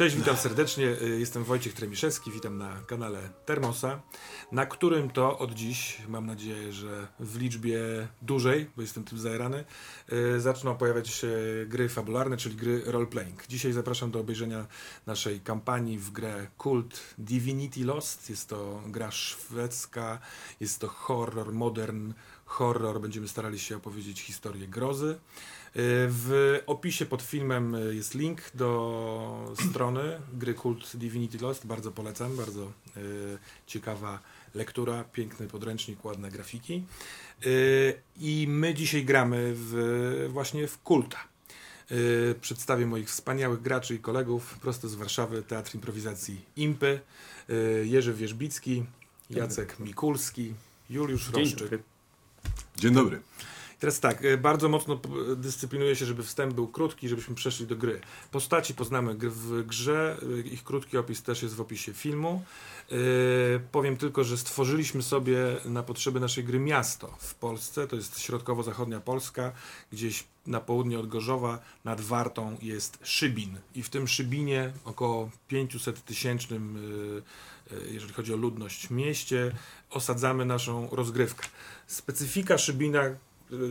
Cześć, witam serdecznie. Y, Jestem Wojciech Tremiszewski, witam na kanale Termosa, na którym to od dziś, mam nadzieję, że w liczbie dużej, bo jestem tym zajerany, y, zaczną pojawiać się gry fabularne, czyli gry role-playing. Dzisiaj zapraszam do obejrzenia naszej kampanii w grę Cult Divinity Lost. Jest to gra szwedzka, jest to horror, modern horror. Będziemy starali się opowiedzieć historię grozy. W opisie pod filmem jest link do strony gry Cult Divinity Lost. Bardzo polecam, bardzo e, ciekawa lektura, piękny podręcznik, ładne grafiki. I my dzisiaj gramy w, właśnie w Kulta. Przedstawię moich wspaniałych graczy i kolegów prosto z Warszawy, Teatr Improwizacji Impy, Jerzy Wierzbicki, Jacek Mikulski, Juliusz Dzień Roszczyk. dobry. Dzień dobry. Teraz tak, y, bardzo mocno dyscyplinuję się, żeby wstęp był krótki, żebyśmy przeszli do gry. Postaci poznamy w grze, y, ich krótki opis też jest w opisie filmu. Yy, powiem tylko, że stworzyliśmy sobie na potrzeby naszej gry miasto w Polsce, to jest środkowo-zachodnia Polska, gdzieś na południe od Gorzowa nad Wartą jest Szybin i w tym Szybinie około 500 tysięcznym, jeżeli chodzi o ludność, mieście osadzamy naszą rozgrywkę. Specyfika Szybina,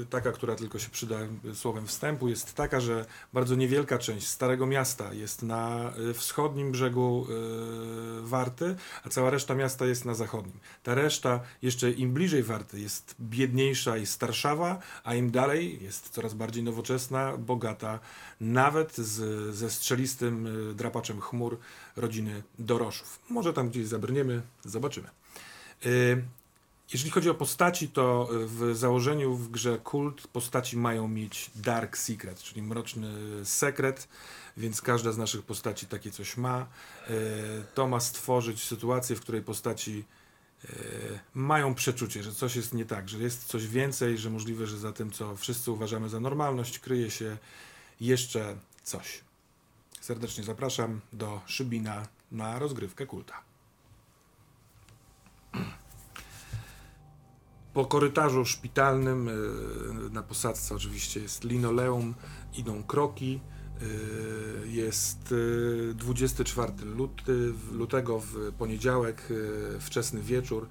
taka, która tylko się przyda y, słowem wstępu, jest taka, że bardzo niewielka część Starego Miasta jest na y, wschodnim brzegu y, Warty, a cała reszta miasta jest na zachodnim. Ta reszta, jeszcze im bliżej Warty, jest biedniejsza i starszawa, a im dalej jest coraz bardziej nowoczesna, bogata, nawet z, ze strzelistym y, drapaczem chmur rodziny Doroszów. Może tam gdzieś zabrniemy, zobaczymy. Jeżeli chodzi o postaci, to w założeniu w grze Kult postaci mają mieć Dark Secret, czyli mroczny sekret, więc każda z naszych postaci takie coś ma. E, To ma stworzyć sytuację, w której postaci e, mają przeczucie, że coś jest nie tak, że jest coś więcej, że możliwe, że za tym, co wszyscy uważamy za normalność, kryje się jeszcze coś. Serdecznie zapraszam do Szybina na rozgrywkę Kulta. Po korytarzu szpitalnym y, na posadzce oczywiście jest linoleum, idą kroki. y, Jest y, 24 luty, lutego w poniedziałek, wczesny wieczór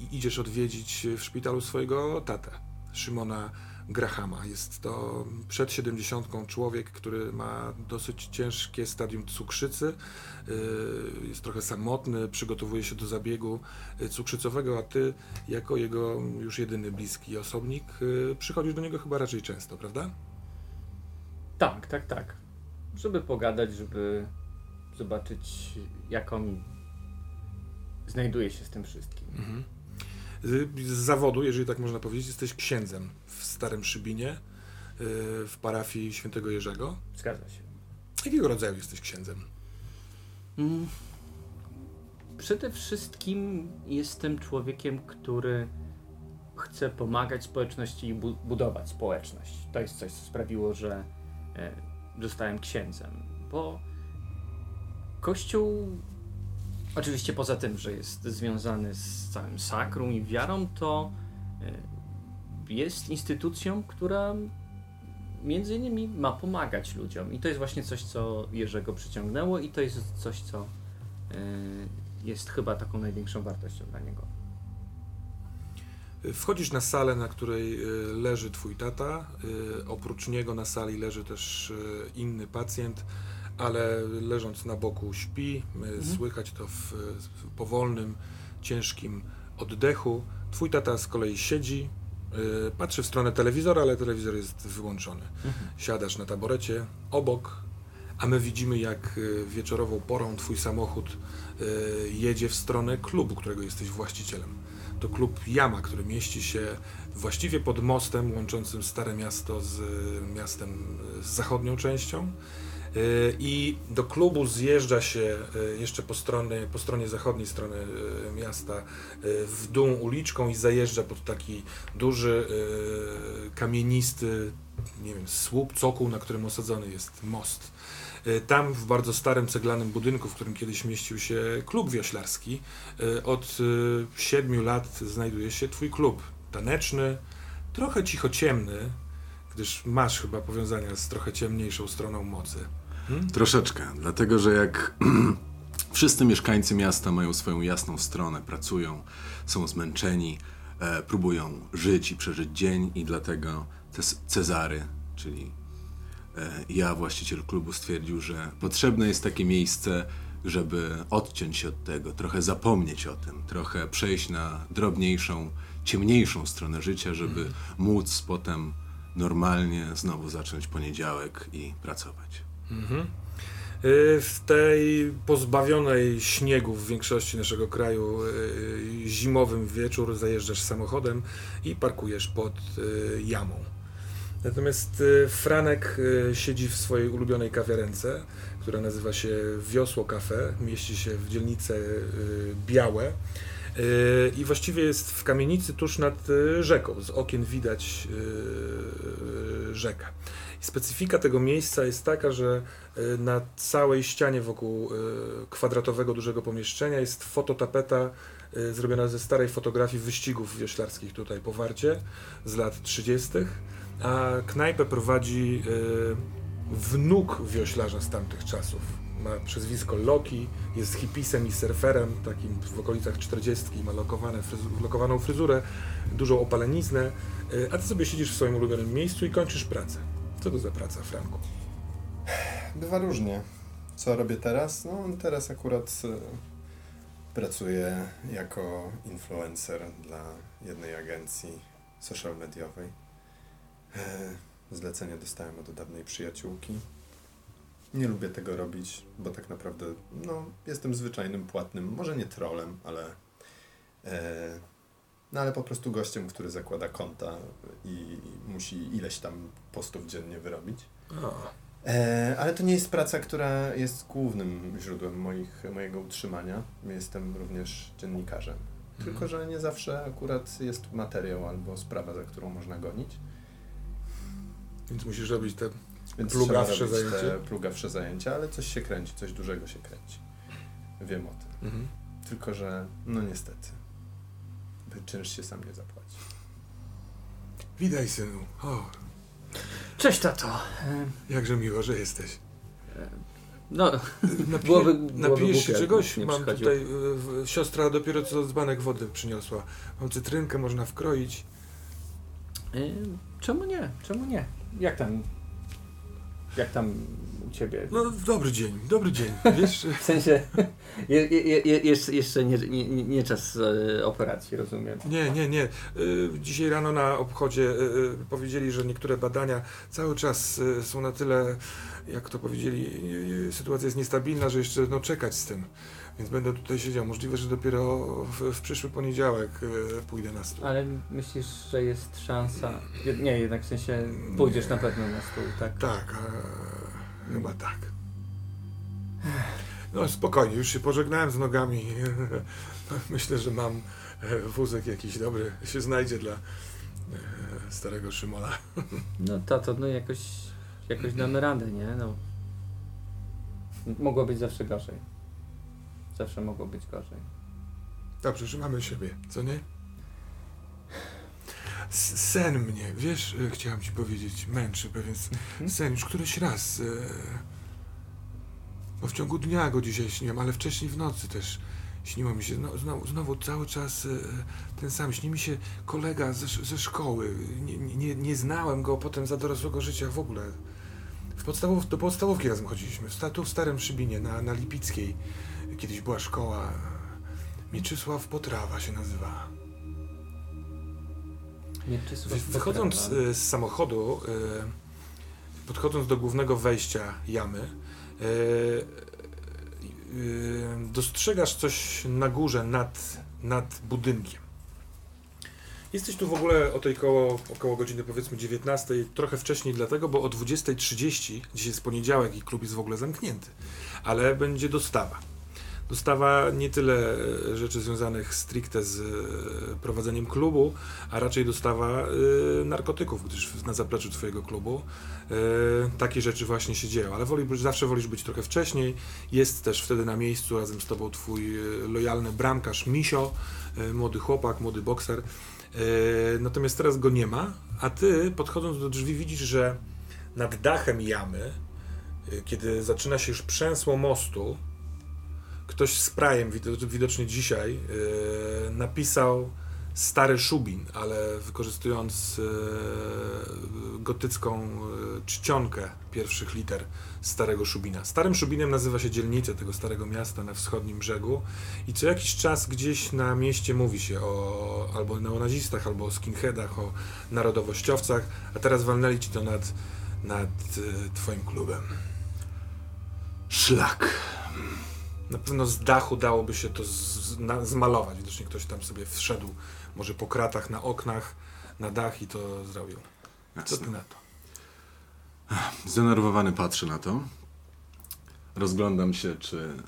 i idziesz odwiedzić w szpitalu swojego tatę, Szymona Grahama. Jest to przed 70 człowiek, który ma dosyć ciężkie stadium cukrzycy. y, Jest trochę samotny, przygotowuje się do zabiegu y, cukrzycowego, a ty jako jego już jedyny bliski osobnik y, przychodzisz do niego chyba raczej często, prawda? Tak, tak, tak. Żeby pogadać, żeby zobaczyć, jak on znajduje się z tym wszystkim. Mhm. Y, Z zawodu, jeżeli tak można powiedzieć, jesteś księdzem w Starym Szybinie, y, w parafii świętego Jerzego. Zgadza się. Jakiego rodzaju jesteś księdzem? Mm. Przede wszystkim jestem człowiekiem, który chce pomagać społeczności i bu- budować społeczność. To jest coś, co sprawiło, że e, zostałem księdzem. Bo Kościół, oczywiście poza tym, że jest związany z całym sakrum i wiarą, to e, jest instytucją, która między innymi ma pomagać ludziom. I to jest właśnie coś, co Jerzego przyciągnęło i to jest coś, co e, jest chyba taką największą wartością dla niego. Wchodzisz na salę, na której y, leży twój tata. Oprócz niego na sali leży też inny pacjent, ale leżąc na boku śpi. Mhm. Słychać to w, w powolnym, ciężkim oddechu. Twój tata z kolei siedzi, y, patrzy w stronę telewizora, ale telewizor jest wyłączony. Siadasz na taborecie obok, a my widzimy, jak y, wieczorową porą twój samochód y, jedzie w stronę klubu, którego jesteś właścicielem. To klub Jama, który mieści się właściwie pod mostem łączącym Stare Miasto z miastem z zachodnią częścią. Y, I do klubu zjeżdża się y, jeszcze po stronie, po stronie zachodniej strony y, miasta w dół uliczką i zajeżdża pod taki duży, kamienisty, nie wiem, słup, cokół, na którym osadzony jest most. Tam w bardzo starym ceglanym budynku, w którym kiedyś mieścił się klub wioślarski, od siedmiu lat znajduje się twój klub taneczny, trochę cicho ciemny, gdyż masz chyba powiązania z trochę ciemniejszą stroną mocy. Hmm? Troszeczkę, dlatego że jak wszyscy mieszkańcy miasta mają swoją jasną stronę, pracują, są zmęczeni, e, próbują żyć i przeżyć dzień i dlatego te Cezary, czyli e, ja, właściciel klubu, stwierdził, że potrzebne jest takie miejsce, żeby odciąć się od tego, trochę zapomnieć o tym, trochę przejść na drobniejszą, ciemniejszą stronę życia, żeby mm. móc potem normalnie znowu zacząć poniedziałek i pracować. Mhm. Y, w tej pozbawionej śniegu w większości naszego kraju y, zimowym wieczór zajeżdżasz samochodem i parkujesz pod y, jamą. Natomiast Franek siedzi w swojej ulubionej kawiarence, która nazywa się Wiosło Cafe, mieści się w dzielnicy Białe i właściwie jest w kamienicy tuż nad rzeką. Z okien widać rzekę. Specyfika tego miejsca jest taka, że e, na całej ścianie wokół e, kwadratowego dużego pomieszczenia jest fototapeta e, zrobiona ze starej fotografii wyścigów wioślarskich tutaj po Warcie z lat 30., a knajpę prowadzi wnuk wioślarza z tamtych czasów. Ma przezwisko Loki, jest hipisem i surferem, takim w okolicach 40, ma lokowane, lokowaną fryzurę, dużą opaleniznę, a ty sobie siedzisz w swoim ulubionym miejscu i kończysz pracę. Co to za praca, Franku? Bywa różnie. Co robię teraz? No, teraz akurat y, pracuję jako influencer dla jednej agencji social mediowej. E, zlecenie dostałem od dawnej przyjaciółki. Nie lubię tego robić, bo tak naprawdę no, jestem zwyczajnym płatnym, może nie trolem, ale e, no ale po prostu gościem, który zakłada konta i musi ileś tam postów dziennie wyrobić. E, ale to nie jest praca, która jest głównym źródłem moich, mojego utrzymania. Jestem również dziennikarzem. Mhm. Tylko, że nie zawsze akurat jest materiał albo sprawa, za którą można gonić. Więc musisz robić te Więc plugawsze zajęcia. Te plugawsze zajęcia, ale coś się kręci, coś dużego się kręci. Wiem o tym. Mhm. Tylko, że no niestety czynsz się sam nie zapłaci. Witaj, synu. O. Cześć, tato. Jakże miło, że jesteś. No, Napije, byłoby, byłoby napijesz się czegoś? Mam tutaj, y, siostra dopiero co dzbanek wody przyniosła. Mam cytrynkę, można wkroić. Y, czemu nie? Czemu nie? Jak tam, jak tam u ciebie. No dobry dzień, dobry dzień, wiesz? w sensie, je, je, je, jeszcze nie, nie, nie czas e, operacji, rozumiem. Nie, nie, nie. E, dzisiaj rano na obchodzie e, powiedzieli, że niektóre badania cały czas są na tyle, jak to powiedzieli, sytuacja jest niestabilna, że jeszcze no, czekać z tym. Więc będę tutaj siedział. Możliwe, że dopiero w, w przyszły poniedziałek pójdę na stół. Ale myślisz, że jest szansa? Nie, jednak w sensie pójdziesz na pewno na stół, tak? Tak. Chyba tak. No spokojnie, już się pożegnałem z nogami. Myślę, że mam e, wózek jakiś dobry się znajdzie dla e, starego Szymola. No tato, no jakoś, jakoś damy radę, nie? No. Mogło być zawsze gorzej. Zawsze mogło być gorzej. Dobrze, że mamy siebie, co nie? Sen mnie, wiesz, e, chciałem ci powiedzieć, męczy pewien mhm. sen, już któryś raz. E, bo w ciągu dnia go dzisiaj śniłem, ale wcześniej w nocy też śniło mi się. znowu, znowu cały czas e, ten sam. Śni mi się kolega ze, ze szkoły. Nie, nie, nie znałem go potem za dorosłego życia w ogóle. W podstawow, do podstawówki razem chodziliśmy. Tu w Starym Szybinie, na, na Lipickiej. Kiedyś była szkoła. Mieczysław Potrawa się nazywa. Wychodząc e, z samochodu, e, podchodząc do głównego wejścia jamy, e, dostrzegasz coś na górze nad, nad budynkiem. Jesteś tu w ogóle o tej koło, około godziny powiedzmy 19, trochę wcześniej dlatego, bo o 20.30, dzisiaj jest poniedziałek i klub jest w ogóle zamknięty, ale będzie dostawa. Dostawa nie tyle e, rzeczy związanych stricte z e, prowadzeniem klubu, a raczej dostawa y, narkotyków, gdyż na zapleczu twojego klubu takie rzeczy właśnie się dzieją. Ale woli, zawsze wolisz być trochę wcześniej. Jest też wtedy na miejscu razem z tobą twój lojalny bramkarz Misio, młody chłopak, młody bokser. Natomiast teraz go nie ma, a ty podchodząc do drzwi widzisz, że nad dachem jamy kiedy zaczyna się już przęsło mostu, ktoś z prajem, wido- widocznie dzisiaj, y, napisał stary szubin, ale wykorzystując e, gotycką e, czcionkę pierwszych liter starego szubina. Starym szubinem nazywa się dzielnica tego starego miasta na wschodnim brzegu i co jakiś czas gdzieś na mieście mówi się o albo neonazistach, albo o skinheadach, o narodowościowcach, a teraz walnęli ci to nad, nad e, twoim klubem. Szlak. Na pewno z dachu dałoby się to z, na, zmalować. Widocznie ktoś tam sobie wszedł, może po kratach na oknach, na dach i to zrobił. Co ty na to? Zdenerwowany patrzę na to. Rozglądam się, czy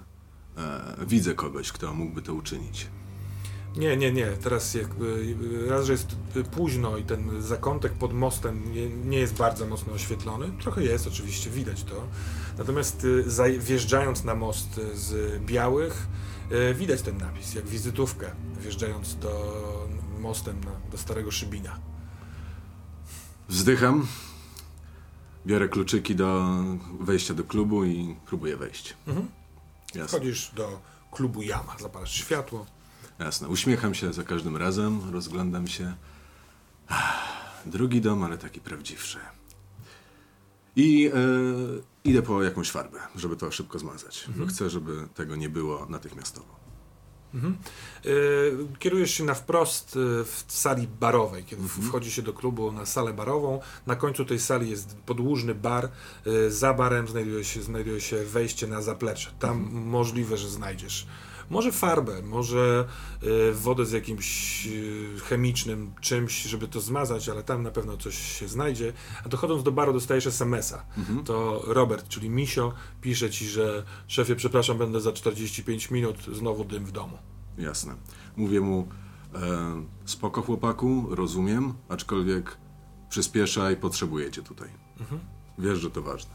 e, widzę kogoś, kto mógłby to uczynić. Nie, nie, nie. Teraz jakby raz, że jest późno i ten zakątek pod mostem nie, nie jest bardzo mocno oświetlony. Trochę jest, oczywiście, widać to. Natomiast y, wjeżdżając na most y, z białych, y, widać ten napis, jak wizytówkę, wjeżdżając do mostem na, do Starego Szybina. Wzdycham, biorę kluczyki do wejścia do klubu i próbuję wejść. Mhm. Jasne. Wchodzisz do klubu Jama, zapalasz światło. Jasne. Uśmiecham się za każdym razem, rozglądam się. Drugi dom, ale taki prawdziwszy. I e, idę po jakąś farbę, żeby to szybko zmazać. Bo chcę, żeby tego nie było natychmiastowo. Mhm. Y, Kierujesz się na wprost y, w sali barowej. Kiedy w- wchodzi się do klubu na salę barową, na końcu tej sali jest podłużny bar. y, Za barem znajduje się, znajduje się wejście na zaplecze. Tam możliwe, że znajdziesz może farbę, może y, wodę z jakimś y, chemicznym czymś, żeby to zmazać, ale tam na pewno coś się znajdzie. A dochodząc do baru dostajesz SMS-a. To Robert, czyli Misio, pisze ci, że szefie, przepraszam, będę za 45 minut, znowu dym w domu. Jasne. Mówię mu, e, spoko chłopaku, rozumiem, aczkolwiek przyspieszaj, potrzebujecie tutaj. Wiesz, że to ważne.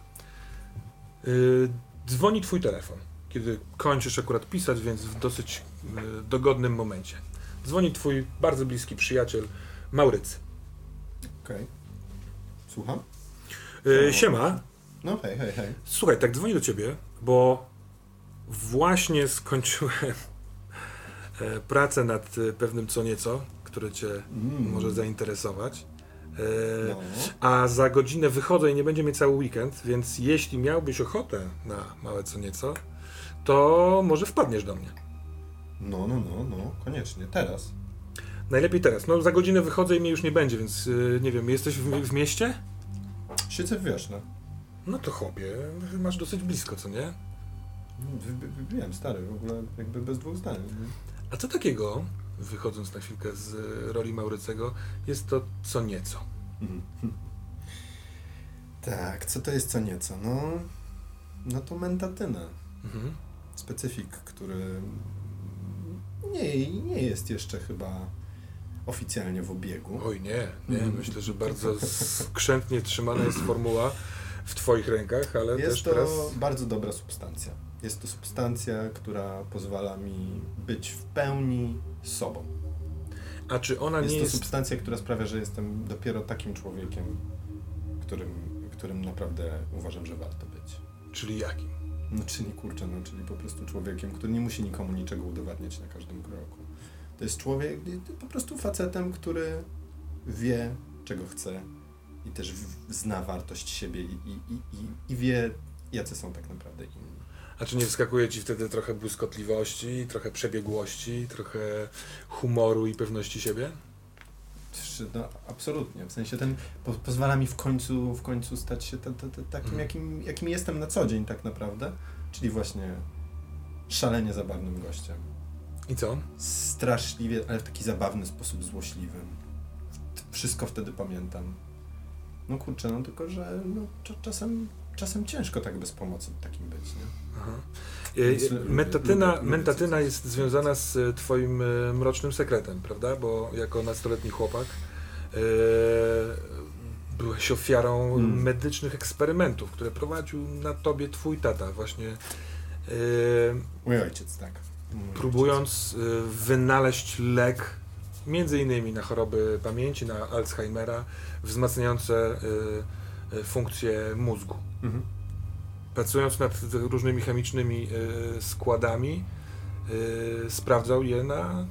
Yy, dzwoni twój telefon, kiedy kończysz akurat pisać, więc w dosyć yy, dogodnym momencie. Dzwoni twój bardzo bliski przyjaciel Maurycy. Okej. Słucham? Yy, siema, No hej, hej, hej. słuchaj, tak dzwoni do ciebie, bo właśnie skończyłem e, pracę nad e, pewnym co nieco, które cię Mm. może zainteresować. E, No. A za godzinę wychodzę i nie będzie mnie cały weekend, więc jeśli miałbyś ochotę na małe co nieco, to może wpadniesz do mnie. No, no, no, no, koniecznie. Teraz. Najlepiej teraz. No za godzinę wychodzę i mnie już nie będzie, więc yy, nie wiem, jesteś w, w mieście? Siedzę w Wiośle. No to chłopie, masz dosyć blisko, co nie? Wiem, stary, w ogóle jakby bez dwóch zdań. A co takiego, wychodząc na chwilkę z roli Maurycego, jest to co nieco? Mhm. Tak, co to jest co nieco? No, no to mentatyna. Mhm. Specyfik, który nie, nie jest jeszcze chyba oficjalnie w obiegu. Oj nie, nie, Mhm. myślę, że bardzo skrzętnie trzymana jest formuła w twoich rękach, ale też Jest to teraz... bardzo dobra substancja. Jest to substancja, która pozwala mi być w pełni sobą. A czy ona Jest nie to jest... substancja, która sprawia, że jestem dopiero takim człowiekiem, którym, którym naprawdę uważam, że warto być. Czyli jaki? No czyli kurczę, no czyli po prostu człowiekiem, który nie musi nikomu niczego udowadniać na każdym kroku. To jest człowiek, po prostu facetem, który wie, czego chce i też zna wartość siebie i, i, i, i wie, jacy są tak naprawdę inni. A czy nie wskakuje ci wtedy trochę błyskotliwości, trochę przebiegłości, trochę humoru i pewności siebie? No, absolutnie. W sensie ten po, pozwala mi w końcu, w końcu stać się ta, ta, ta, takim, Mhm. jakim, jakim jestem na co dzień tak naprawdę, czyli właśnie szalenie zabawnym gościem. I co? Straszliwie, ale w taki zabawny sposób złośliwy. Wszystko wtedy pamiętam. No kurczę, no tylko, że no, cza- czasem, czasem ciężko tak bez pomocy takim być, nie? E, Mentatyna, jest związana z e, twoim e, mrocznym sekretem, prawda? Bo jako nastoletni chłopak byłeś ofiarą Hmm. medycznych eksperymentów, które prowadził na tobie twój tata właśnie Mój ojciec, tak. Mój próbując wynaleźć lek między innymi na choroby pamięci, na Alzheimera, wzmacniające funkcje mózgu. Mhm. pracując nad różnymi chemicznymi e, składami, e, sprawdzał je na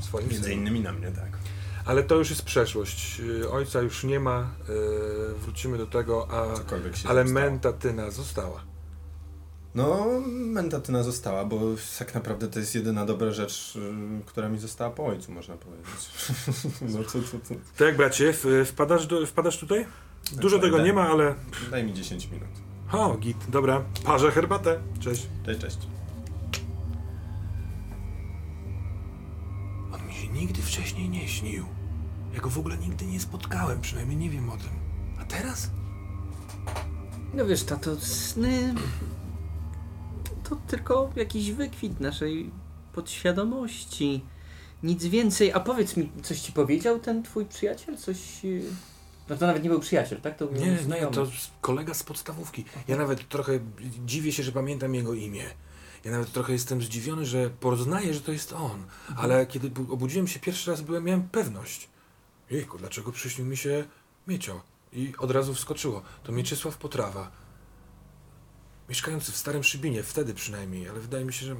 swoim Między synu. innymi na mnie, tak. Ale to już jest przeszłość. E, Ojca już nie ma, wrócimy do tego, a ale mentatyna została. No, mentatyna została, bo tak naprawdę to jest jedyna dobra rzecz, y, która mi została po ojcu, można powiedzieć. no to, to. To jak bracie, wpadasz, do, wpadasz tutaj? Dużo tego daj- nie ma, ale... Daj mi 10 minut. O, git, dobra. Parzę herbatę. Cześć. Cześć, cześć. On mi się nigdy wcześniej nie śnił. Ja go w ogóle nigdy nie spotkałem, przynajmniej nie wiem o tym. A teraz? No wiesz, tato, sny to tylko jakiś wykwit naszej podświadomości. Nic więcej. A powiedz mi, coś ci powiedział ten twój przyjaciel? Coś... No to nawet nie był przyjaciel, tak? To Nie, nie, to kolega z podstawówki. Ja nawet trochę dziwię się, że pamiętam jego imię. Ja nawet trochę jestem zdziwiony, że poznaję, że to jest on. Ale kiedy bu- obudziłem się pierwszy raz, byłem, miałem pewność. Jejku, dlaczego przyśnił mi się Miecio? I od razu wskoczyło. To Mieczysław Potrawa. Mieszkający w Starym Szybinie, wtedy przynajmniej, ale wydaje mi się, że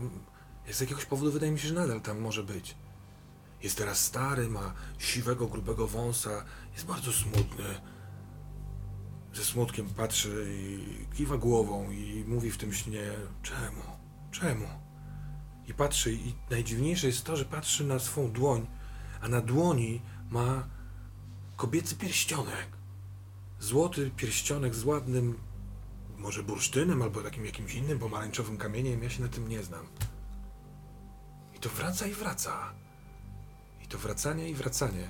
z jakiegoś powodu wydaje mi się, że nadal tam może być. Jest teraz stary, ma siwego, grubego wąsa, jest bardzo smutny. Ze smutkiem patrzy i kiwa głową i mówi w tym śnie, czemu, czemu? I patrzy i najdziwniejsze jest to, że patrzy na swą dłoń, a na dłoni ma kobiecy pierścionek. Złoty pierścionek z ładnym, może bursztynem albo takim jakimś innym pomarańczowym kamieniem, ja się na tym nie znam. I to wraca i wraca. To wracanie i wracanie.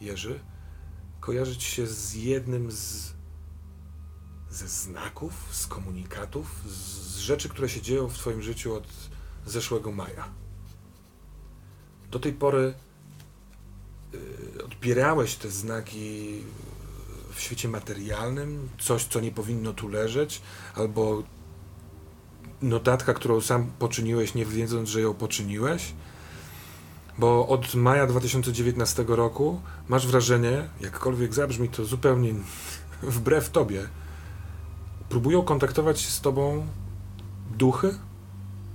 Jerzy, kojarzyć się z jednym z ze znaków, z komunikatów, z, z rzeczy, które się dzieją w Twoim życiu od zeszłego maja. Do tej pory y, odbierałeś te znaki w świecie materialnym, coś, co nie powinno tu leżeć, albo notatka, którą sam poczyniłeś, nie wiedząc, że ją poczyniłeś. Bo od maja 2019 roku masz wrażenie, jakkolwiek zabrzmi to zupełnie wbrew tobie, próbują kontaktować się z tobą duchy?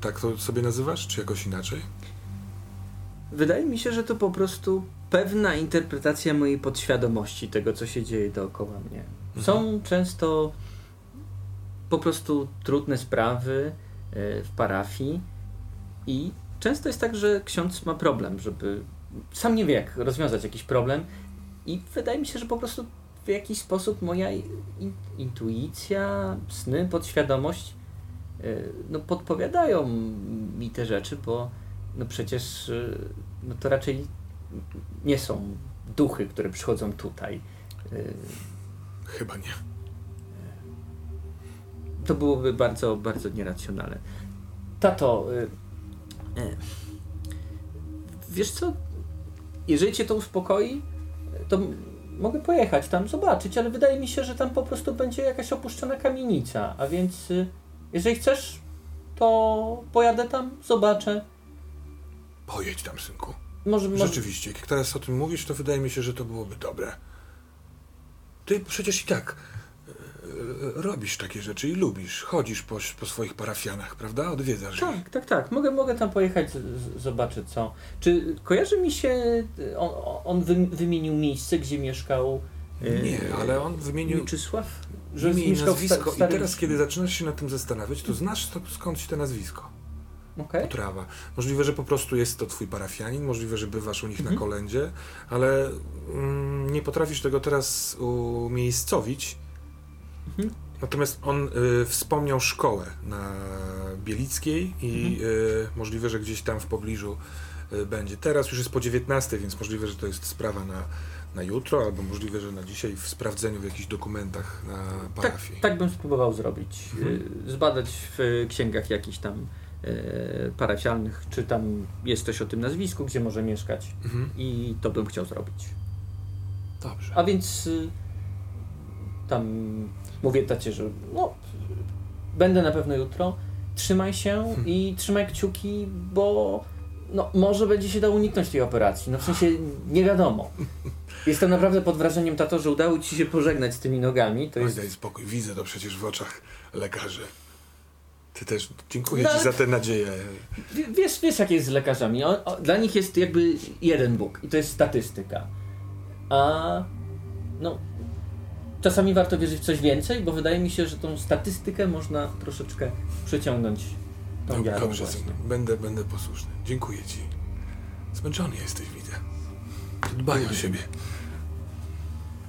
Tak to sobie nazywasz, czy jakoś inaczej? Wydaje mi się, że to po prostu pewna interpretacja mojej podświadomości tego, co się dzieje dookoła mnie. Są często po prostu trudne sprawy e, w parafii i często jest tak, że ksiądz ma problem, żeby sam nie wie, jak rozwiązać jakiś problem i wydaje mi się, że po prostu w jakiś sposób moja in, intuicja, sny, podświadomość e, no, podpowiadają mi te rzeczy, bo no przecież y, no to raczej nie są duchy, które przychodzą tutaj. Y, Chyba nie. To byłoby bardzo, bardzo nieracjonalne. Tato, y, y, wiesz co? Jeżeli cię to uspokoi, to mogę pojechać tam, zobaczyć, ale wydaje mi się, że tam po prostu będzie jakaś opuszczona kamienica, a więc y, jeżeli chcesz, to pojadę tam, zobaczę. Pojedź tam, synku. Może, może, Rzeczywiście, jak teraz o tym mówisz, to wydaje mi się, że to byłoby dobre. Ty przecież i tak e, robisz takie rzeczy i lubisz. Chodzisz po, po swoich parafianach, prawda? Odwiedzasz ich. Tak, tak, tak. Mogę, mogę tam pojechać, z, zobaczyć co. Czy kojarzy mi się, on, on wy, wymienił miejsce, gdzie mieszkał y, Nie, ale on wymienił Mieczysław? imię i mieszkał w sta- nazwisko. I teraz, kiedy zaczynasz się nad tym zastanawiać, to znasz to, skąd ci to nazwisko. Okej. Potrawa. Możliwe, że po prostu jest to twój parafianin, możliwe, że bywasz u nich Mhm. na kolędzie, ale mm, nie potrafisz tego teraz umiejscowić. Mhm. Natomiast on y, wspomniał szkołę na Bielickiej i Mhm. y, możliwe, że gdzieś tam w pobliżu y, będzie. Teraz już jest po 19, więc możliwe, że to jest sprawa na, na jutro, albo możliwe, że na dzisiaj w sprawdzeniu w jakichś dokumentach na Tak, parafii. tak bym spróbował zrobić. Mhm. Y, Zbadać w księgach jakichś tam y, parafialnych, czy tam jest coś o tym nazwisku, gdzie może mieszkać. Mhm. I to bym chciał zrobić. Dobrze. A więc y, tam mówię tacie, że no, będę na pewno jutro. Trzymaj się Hmm. i trzymaj kciuki, bo No, może będzie się dało uniknąć tej operacji. No w sensie nie wiadomo. Jestem naprawdę pod wrażeniem, tato, że udało ci się pożegnać z tymi nogami. To Oj, jest... daj spokój, widzę to przecież w oczach lekarzy. Ty też, dziękuję No, ci za tę nadzieję. W- Wiesz, wiesz, jak jest z lekarzami. O, o, dla nich jest jakby jeden Bóg i to jest statystyka. A no, czasami warto wierzyć w coś więcej, bo wydaje mi się, że tą statystykę można troszeczkę przeciągnąć tą No, wiarą dobrze, właśnie. będę, będę posłuszny. Dziękuję ci. Zmęczony jesteś, widzę. Dbaj o siebie.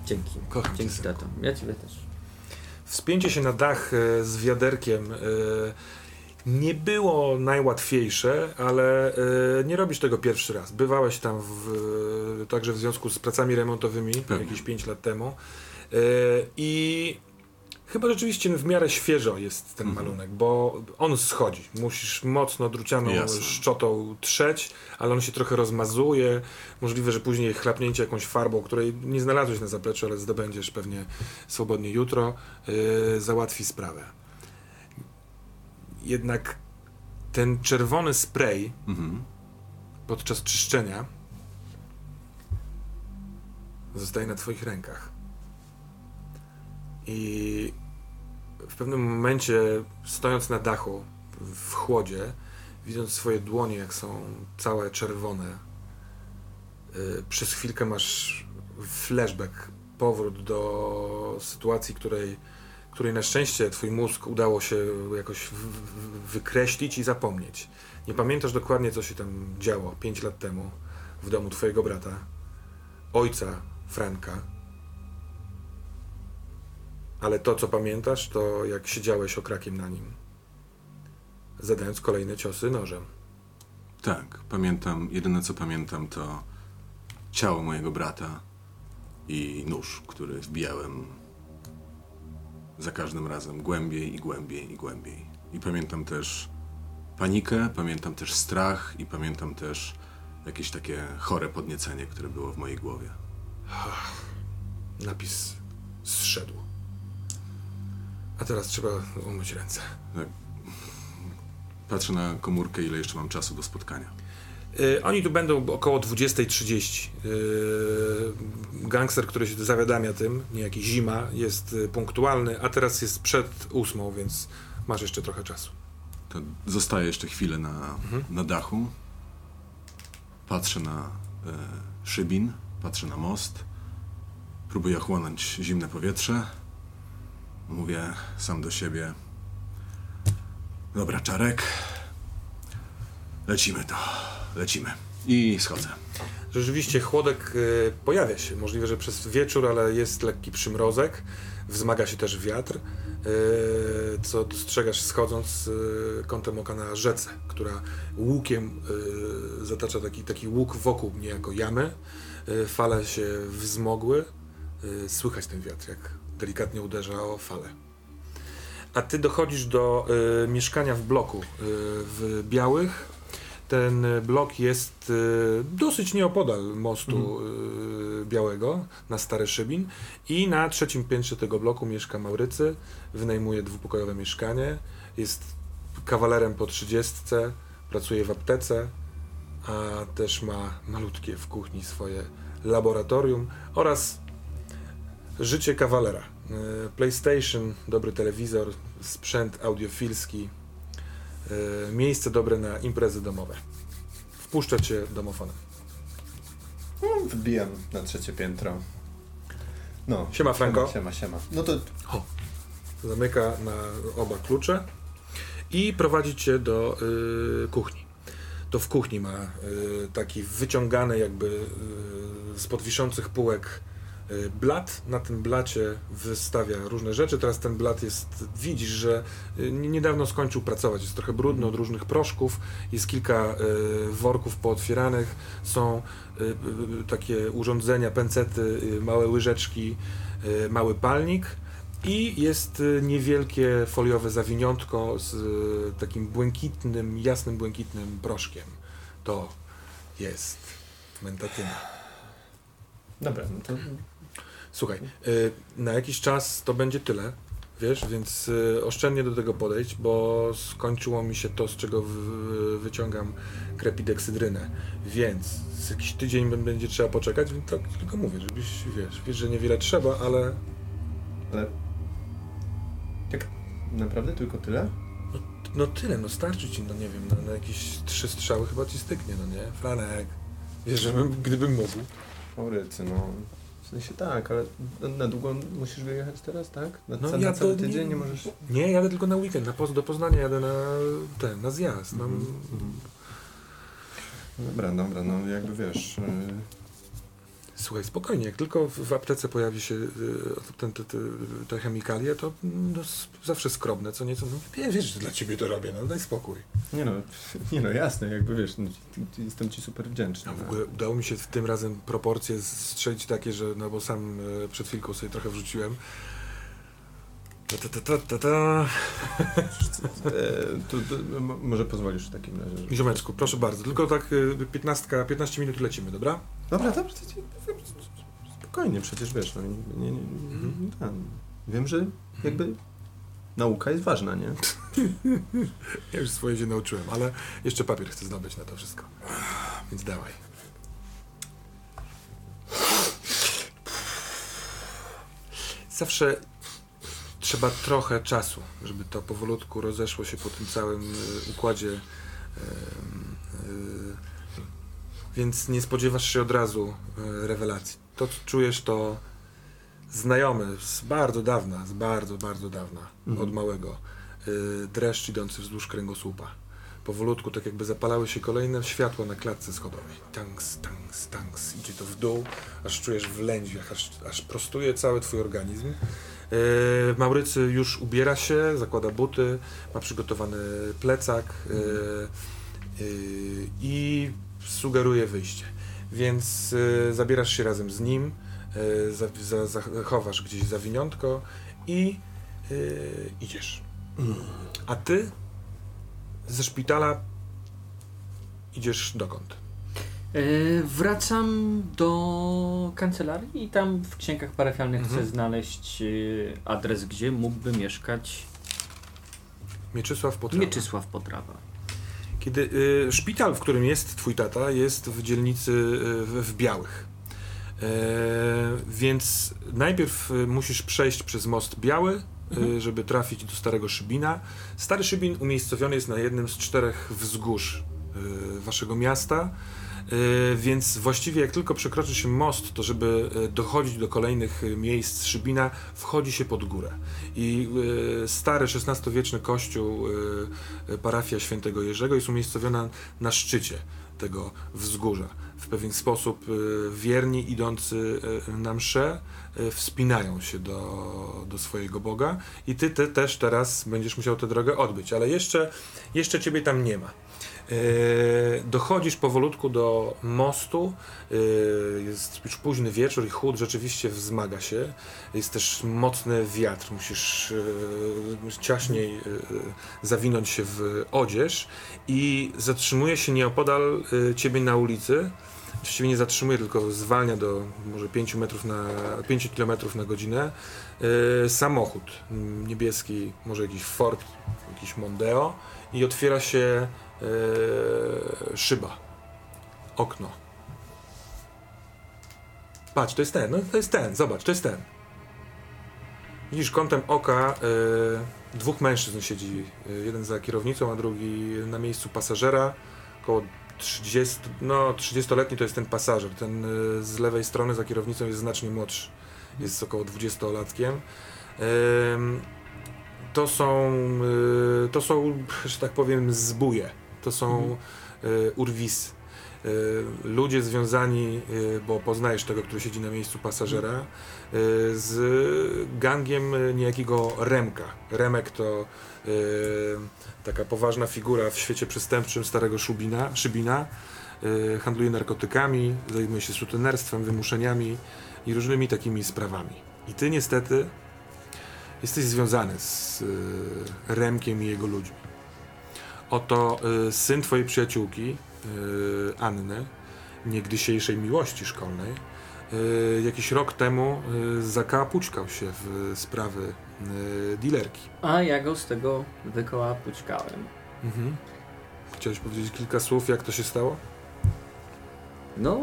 Dzięki. Kocham cię, Dzięki, synku. tato. Ja ciebie też. Wspięcie się na dach e, z wiaderkiem e, nie było najłatwiejsze, ale e, nie robisz tego pierwszy raz. Bywałeś tam w, także w związku z pracami remontowymi Pewnie. jakieś 5 lat temu. E, I chyba rzeczywiście w miarę świeżo jest ten Mhm. malunek, bo on schodzi. Musisz mocno drucianą Jasne. szczotą trzeć, ale on się trochę rozmazuje. Możliwe, że później chlapnięcie jakąś farbą, której nie znalazłeś na zapleczu, ale zdobędziesz pewnie swobodnie jutro, yy, załatwi sprawę. Jednak ten czerwony spray Mhm. podczas czyszczenia zostaje na Twoich rękach. I w pewnym momencie, stojąc na dachu w chłodzie, widząc swoje dłonie, jak są całe czerwone, y, przez chwilkę masz flashback, powrót do sytuacji, której, której na szczęście Twój mózg udało się jakoś wykreślić i zapomnieć. Nie pamiętasz dokładnie, co się tam działo 5 lat temu w domu Twojego brata, ojca Franka. Ale to, co pamiętasz, to jak siedziałeś okrakiem na nim, zadając kolejne ciosy nożem. Tak, pamiętam, jedyne co pamiętam to ciało mojego brata i nóż, który wbijałem za każdym razem głębiej i głębiej i głębiej. I pamiętam też panikę, pamiętam też strach i pamiętam też jakieś takie chore podniecenie, które było w mojej głowie. Napis zszedł. A teraz trzeba umyć ręce. Patrzę na komórkę, ile jeszcze mam czasu do spotkania. Y, oni tu będą około 20.30. Y, gangster, który się zawiadamia tym, niejaki Zima, jest y, punktualny, a teraz jest przed ósmą, więc masz jeszcze trochę czasu. To zostaję jeszcze chwilę na, na dachu. Patrzę na e, szybin, patrzę na most. Próbuję chłonąć zimne powietrze. Mówię sam do siebie. Dobra, Czarek. Lecimy to. Lecimy. I schodzę. Rzeczywiście chłodek y, pojawia się. Możliwe, że przez wieczór, ale jest lekki przymrozek. Wzmaga się też wiatr, y, co dostrzegasz schodząc y, kątem oka na rzece, która łukiem zatacza taki, taki łuk wokół niejako jamy. Y, fale się wzmogły. Słychać ten wiatr, jak delikatnie uderza o falę. A ty dochodzisz do y, mieszkania w bloku y, w Białych. Ten blok jest y, dosyć nieopodal mostu y, Białego na Stary Szybin i na trzecim piętrze tego bloku mieszka Maurycy, wynajmuje dwupokojowe mieszkanie, jest kawalerem po trzydziestce, pracuje w aptece, a też ma malutkie w kuchni swoje laboratorium oraz życie kawalera. Y, PlayStation, dobry telewizor, sprzęt audiofilski, y, miejsce dobre na imprezy domowe. Wpuszczę cię domofonem. No, wbijam na trzecie piętro. No. Siema, Franko. Siema, siema. No to Zamyka na oba klucze i prowadzi cię do y, kuchni. To w kuchni ma y, taki wyciągany jakby y, z wiszących półek blat. Na tym blacie wystawia różne rzeczy. Teraz ten blat jest, widzisz, że y, niedawno skończył pracować. Jest trochę brudny od różnych proszków. Jest kilka y, worków pootwieranych. Są takie urządzenia, pęcety, małe łyżeczki, mały palnik. I jest niewielkie foliowe zawiniątko z takim błękitnym, jasnym błękitnym proszkiem. To jest mentatyna. Dobra, no to Słuchaj, y, na jakiś czas to będzie tyle, Wiesz, więc y, oszczędnie do tego podejść, bo skończyło mi się to, z czego wyciągam krepideksydrynę. Więc jakiś tydzień będzie trzeba poczekać, więc tak tylko mówię, żebyś, wiesz, wiesz, że niewiele trzeba, ale Ale... Tak naprawdę tylko tyle? no tyle, no starczy ci, no nie wiem, na, na jakieś trzy strzały chyba ci styknie, no nie? Franek, wiesz, żebym, gdybym mógł. Maurycy, no. Sensie tak, ale na, na długo musisz wyjechać teraz, tak? Na, No ja na cały to tydzień nie- nie możesz... Nie, jadę tylko na weekend, na, do Poznania jadę na ten, na zjazd. No, Mhm, mhm. Dobra, dobra, no jakby wiesz... y, Słuchaj, spokojnie, jak tylko w, w aptece pojawi się y, ten, te, te, te chemikalie, to no, s- zawsze skrobne, co nieco. No, wie- wiesz, że dla ciebie to robię, no daj spokój. Nie no, nie no, jasne, jakby wiesz, no, ty- ty- jestem ci super wdzięczny. A w no. ogóle udało mi się w tym razem proporcje strzelić takie, że, no bo sam e, przed chwilką sobie trochę wrzuciłem. Ta, ta, ta, ta. E, to, to, mo- może pozwolisz w takim razie. Ziomeczku, proszę bardzo, tylko tak y, 15, 15 minut lecimy, dobra? Dobra, ci- spokojnie, przecież wiesz, no, nie, nie, nie, wiem, że jakby nauka jest ważna, nie? Ja już swoje się nauczyłem, ale jeszcze papier chcę zdobyć na to wszystko. Więc dawaj. Zawsze trzeba trochę czasu, żeby to powolutku rozeszło się po tym całym y, układzie. y, Więc nie spodziewasz się od razu y, rewelacji. To, co czujesz, to znajomy z bardzo dawna, z bardzo, bardzo dawna, Mhm. od małego, y, dreszcz idący wzdłuż kręgosłupa. Powolutku, tak jakby zapalały się kolejne światła na klatce schodowej. Tanks, tanks, tanks. Idzie to w dół, aż czujesz w lędźwiach, aż, aż prostuje cały twój organizm. Yy, Maurycy już ubiera się, zakłada buty, ma przygotowany plecak yy, yy, i sugeruje wyjście. Więc yy, zabierasz się razem z nim, yy, za, za, zachowasz gdzieś zawiniątko i yy, idziesz. A ty ze szpitala idziesz dokąd? E, wracam do kancelarii i tam w księgach parafialnych Mhm. chcę znaleźć adres, gdzie mógłby mieszkać Mieczysław Potrawa. Mieczysław Potrawa. Kiedy y, szpital, w którym jest twój tata, jest w dzielnicy y, w, Białych. E, więc najpierw y, musisz przejść przez most Biały, y, Mhm. żeby trafić do Starego Szybina. Stary Szybin umiejscowiony jest na jednym z czterech wzgórz y, waszego miasta. Y, Więc właściwie jak tylko przekroczy się most, to żeby y, dochodzić do kolejnych y, miejsc Szybina, wchodzi się pod górę. I stary XVI-wieczny kościół, parafia świętego Jerzego jest umiejscowiona na szczycie tego wzgórza. W pewien sposób wierni idący na mszę y, wspinają się do, do swojego Boga i ty, ty też teraz będziesz musiał tę drogę odbyć, ale jeszcze, jeszcze ciebie tam nie ma. E, dochodzisz powolutku do mostu. e, jest już późny wieczór i chłód rzeczywiście wzmaga się. Jest też mocny wiatr. Musisz e, ciaśniej zawinąć się w odzież i zatrzymuje się nieopodal ciebie na ulicy. Właściwie nie zatrzymuje, tylko zwalnia do może 5 metrów na 5 km na godzinę. Samochód niebieski, może jakiś Ford, jakiś Mondeo i otwiera się e, szyba, okno. Patrz, to jest ten, no to jest ten, zobacz, to jest ten. Widzisz kątem oka e, dwóch mężczyzn siedzi, e, jeden za kierownicą, a drugi na miejscu pasażera, około 30, no 30-letni to jest ten pasażer, ten e, z lewej strony za kierownicą jest znacznie młodszy, jest około 20-latkiem. Em, to są, to są, że tak powiem, zbóje. To są y, urwisy. Y, Ludzie związani, y, bo poznajesz tego, który siedzi na miejscu pasażera, y, z gangiem niejakiego Remka. Remek to taka poważna figura w świecie przestępczym starego Szubina, Szybina. Handluje narkotykami, zajmuje się sutenerstwem, wymuszeniami i różnymi takimi sprawami. I ty niestety jesteś związany z Remkiem i jego ludźmi. Oto y, syn twojej przyjaciółki, y, Anny, niegdysiejszej miłości szkolnej, y, jakiś rok temu y, zakapućkał się w sprawy y, dealerki. A ja go z tego wykołapućkałem. Mhm. Chciałeś powiedzieć kilka słów, jak to się stało? No,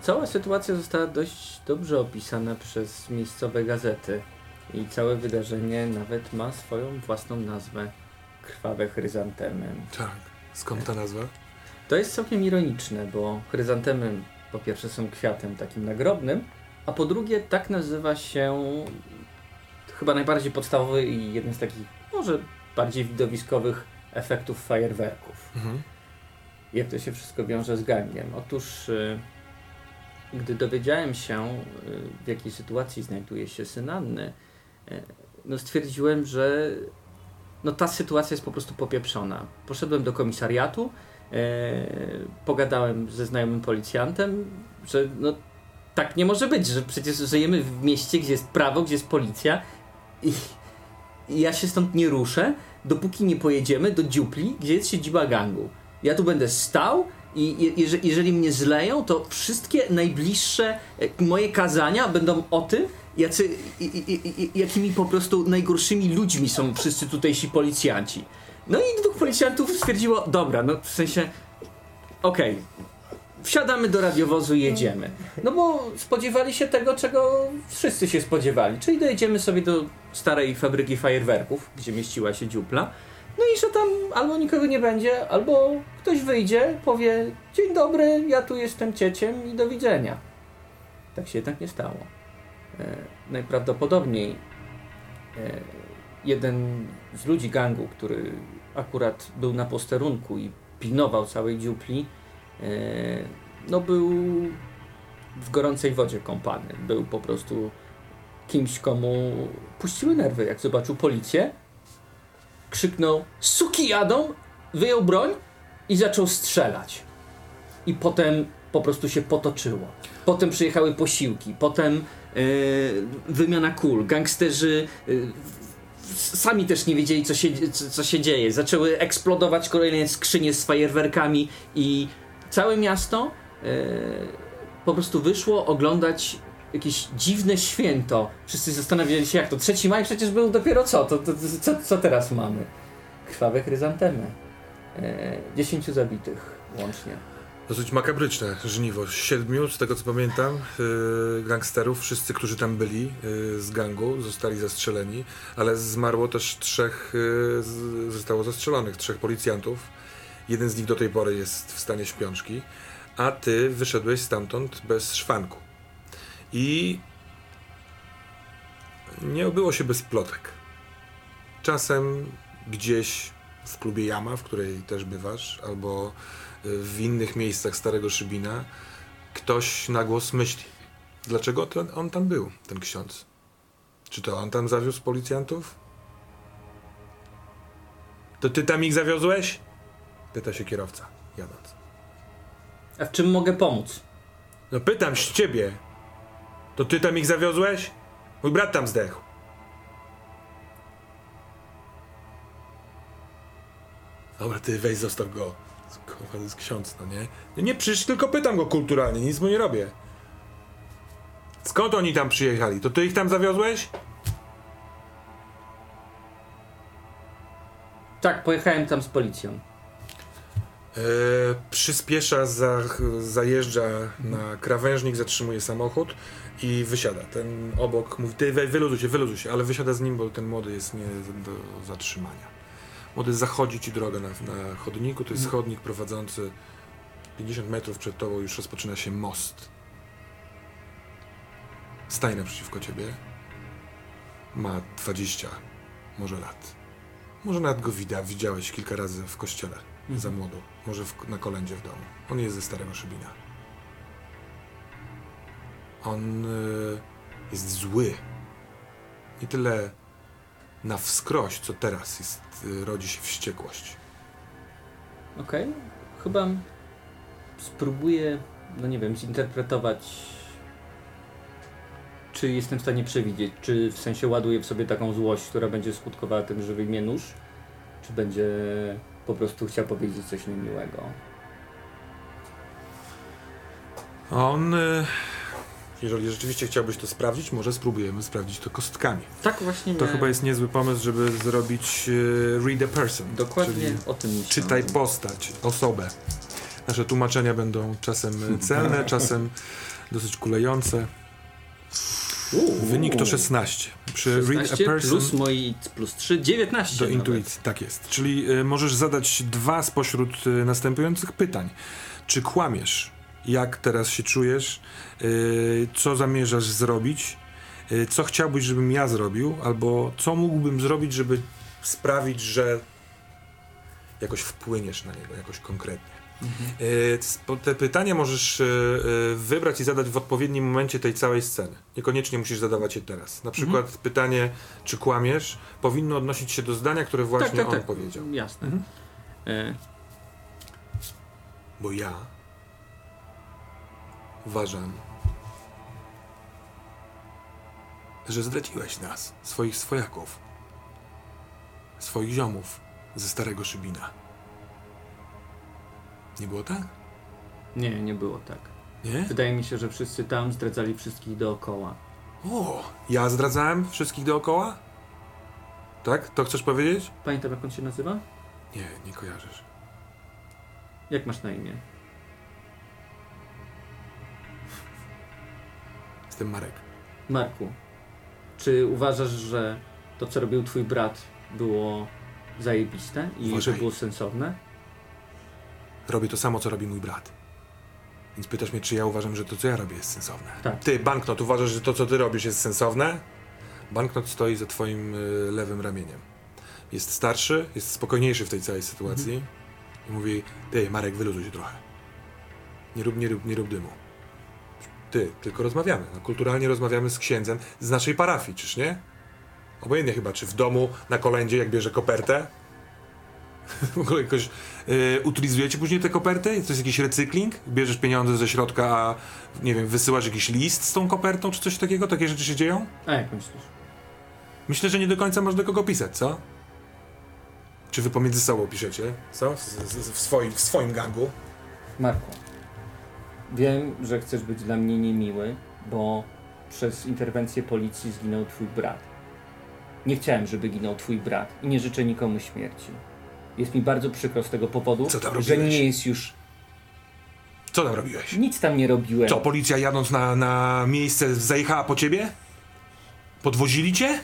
cała sytuacja została dość dobrze opisana przez miejscowe gazety. I całe wydarzenie nawet ma swoją własną nazwę. Krwawe chryzantemy. Tak. Skąd ta nazwa? To jest całkiem ironiczne, bo chryzantemy po pierwsze są kwiatem takim nagrobnym, a po drugie tak nazywa się chyba najbardziej podstawowy i jeden z takich może bardziej widowiskowych efektów fajerwerków. Mhm. Jak to się wszystko wiąże z gangiem? Otóż, y, gdy dowiedziałem się, y, w jakiej sytuacji znajduje się syn Anny, y, no stwierdziłem, że no ta sytuacja jest po prostu popieprzona. Poszedłem do komisariatu, e, pogadałem ze znajomym policjantem, że no tak nie może być, że przecież żyjemy w mieście, gdzie jest prawo, gdzie jest policja i, i ja się stąd nie ruszę, dopóki nie pojedziemy do dziupli, gdzie jest siedziba gangu. Ja tu będę stał i je, jeże- jeżeli mnie zleją, to wszystkie najbliższe e, moje kazania będą o tym, jacy, jakimi po prostu najgorszymi ludźmi są wszyscy tutejsi policjanci. No i dwóch policjantów stwierdziło, dobra, no w sensie, okej, wsiadamy do radiowozu i jedziemy. No bo spodziewali się tego, czego wszyscy się spodziewali, czyli dojedziemy sobie do starej fabryki fajerwerków, gdzie mieściła się dziupla, no i że tam albo nikogo nie będzie, albo ktoś wyjdzie, powie dzień dobry, ja tu jestem cieciem i do widzenia. Tak się jednak nie stało. E, najprawdopodobniej e, jeden z ludzi gangu, który akurat był na posterunku i pilnował całej dziupli, e, no był w gorącej wodzie kąpany. Był po prostu kimś, komu puściły nerwy, jak zobaczył policję. Krzyknął, suki jadą, wyjął broń i zaczął strzelać. I potem po prostu się potoczyło. Potem przyjechały posiłki, potem wymiana kul. Gangsterzy e, sami też nie wiedzieli, co się, co się dzieje. Zaczęły eksplodować kolejne skrzynie z fajerwerkami i całe miasto e, po prostu wyszło oglądać jakieś dziwne święto. Wszyscy zastanawiali się, jak to. 3 maj przecież był dopiero co? To, to, to, co, co teraz mamy? Krwawe chryzantemy. E, 10 zabitych łącznie. Dosyć makabryczne żniwo. Siedmiu, z tego co pamiętam, yy, gangsterów, wszyscy, którzy tam byli yy, z gangu, zostali zastrzeleni, ale zmarło też trzech, z, zostało zastrzelonych, trzech policjantów. Jeden z nich do tej pory jest w stanie śpiączki, a ty wyszedłeś stamtąd bez szwanku. I nie obyło się bez plotek. Czasem gdzieś w klubie Jama, w której też bywasz, albo w innych miejscach Starego Szybina ktoś na głos myśli. Dlaczego to on tam był, ten ksiądz? Czy to on tam zawiózł policjantów? To ty tam ich zawiozłeś? Pyta się kierowca, jadąc. A w czym mogę pomóc? No pytam się ciebie. To ty tam ich zawiozłeś? Mój brat tam zdechł. Dobra, ty weź zostaw go. To jest ksiądz, no nie? Nie, nie przyjść, tylko pytam go kulturalnie, nic mu nie robię. Skąd oni tam przyjechali? To ty ich tam zawiozłeś? Tak, pojechałem tam z policją. E, przyspiesza, za, zajeżdża na krawężnik, zatrzymuje samochód i wysiada. Ten obok mówi, ty wy, wyluzuj się, wyluzuj się, ale wysiada z nim, bo ten młody jest nie do zatrzymania. Młody zachodzi ci drogę na, na chodniku, to jest chodnik prowadzący 50 metrów przed tobą, już rozpoczyna się most. Staje naprzeciwko ciebie. Ma 20 może lat. Może nawet go widać, widziałeś kilka razy w kościele za młodu. Może w, na kolędzie w domu. On jest ze Starego Szybina. On y, jest zły. Nie tyle na wskroś, co teraz jest, y, rodzi się wściekłość. Okej, chyba spróbuję, no nie wiem, zinterpretować, czy jestem w stanie przewidzieć, czy w sensie ładuję w sobie taką złość, która będzie skutkowała tym, że wyjmie nóż, czy będzie po prostu chciał powiedzieć coś niemiłego. On y, Jeżeli rzeczywiście chciałbyś to sprawdzić, może spróbujemy sprawdzić to kostkami. Tak właśnie To miałem- chyba jest niezły pomysł, żeby zrobić e, read a person. Dokładnie Czyli o tym myślałem. czytaj postać, osobę. Nasze tłumaczenia będą czasem celne, czasem dosyć kulejące. Uuu. Wynik to 16. Przy read a 16 person plus moi plus 3, 19. do nawet. intuicji, tak jest. Czyli y, możesz zadać dwa spośród y, następujących pytań. Czy kłamiesz? Jak teraz się czujesz? Y, co zamierzasz zrobić? Y, co chciałbyś, żebym ja zrobił? Albo co mógłbym zrobić, żeby sprawić, że jakoś wpłyniesz na niego, jakoś konkretnie? Y, spo- Te pytania możesz y, y, wybrać i zadać w odpowiednim momencie tej całej sceny. Niekoniecznie musisz zadawać je teraz. Na przykład pytanie, czy kłamiesz, powinno odnosić się do zdania, które właśnie tak, tak, on tak. powiedział. Jasne. Mhm. E, Bo ja uważam, że zdradziłeś nas, swoich swojaków, swoich ziomów ze starego Szybina. Nie było tak? nie, nie było tak. Nie? Wydaje mi się, że wszyscy tam zdradzali wszystkich dookoła. O, ja zdradzałem wszystkich dookoła? Tak? To chcesz powiedzieć? Pamiętam jak on się nazywa? Nie, nie kojarzysz. Jak masz na imię? Marek. Marku, czy uważasz, że to co robił twój brat było zajebiste i że Uważaj. było sensowne? Robię to samo, co robi mój brat. Więc pytasz mnie, czy ja uważam, że to, co ja robię, jest sensowne. Tak. Ty, banknot, uważasz, że to, co ty robisz, jest sensowne? Banknot stoi za twoim y, lewym ramieniem. Jest starszy, jest spokojniejszy w tej całej sytuacji i mówi, ty, Marek, wyluzuj się trochę. Nie rób, nie rób, nie rób dymu. Ty, tylko rozmawiamy. No, kulturalnie rozmawiamy z księdzem z naszej parafii, czyż nie? Obojętnie chyba, czy w domu, na kolędzie, jak bierze kopertę. w ogóle jakoś y, utylizujecie później te koperty? To jest jakiś recykling? Bierzesz pieniądze ze środka, a nie wiem, wysyłasz jakiś list z tą kopertą, czy coś takiego? Takie rzeczy się dzieją? A jak myślisz? Myślę, że nie do końca do kogo pisać, co? Czy wy pomiędzy sobą piszecie? Co? Z, z, w, swoim, w swoim gangu? Marku, wiem, że chcesz być dla mnie niemiły, bo przez interwencję policji zginął twój brat. Nie chciałem, żeby ginął twój brat i nie życzę nikomu śmierci. Jest mi bardzo przykro z tego powodu, Co tam że robiłeś? nie jest już... Co tam robiłeś? Nic tam nie robiłem. Co, policja jadąc na, na miejsce zajechała po ciebie? Podwozili cię?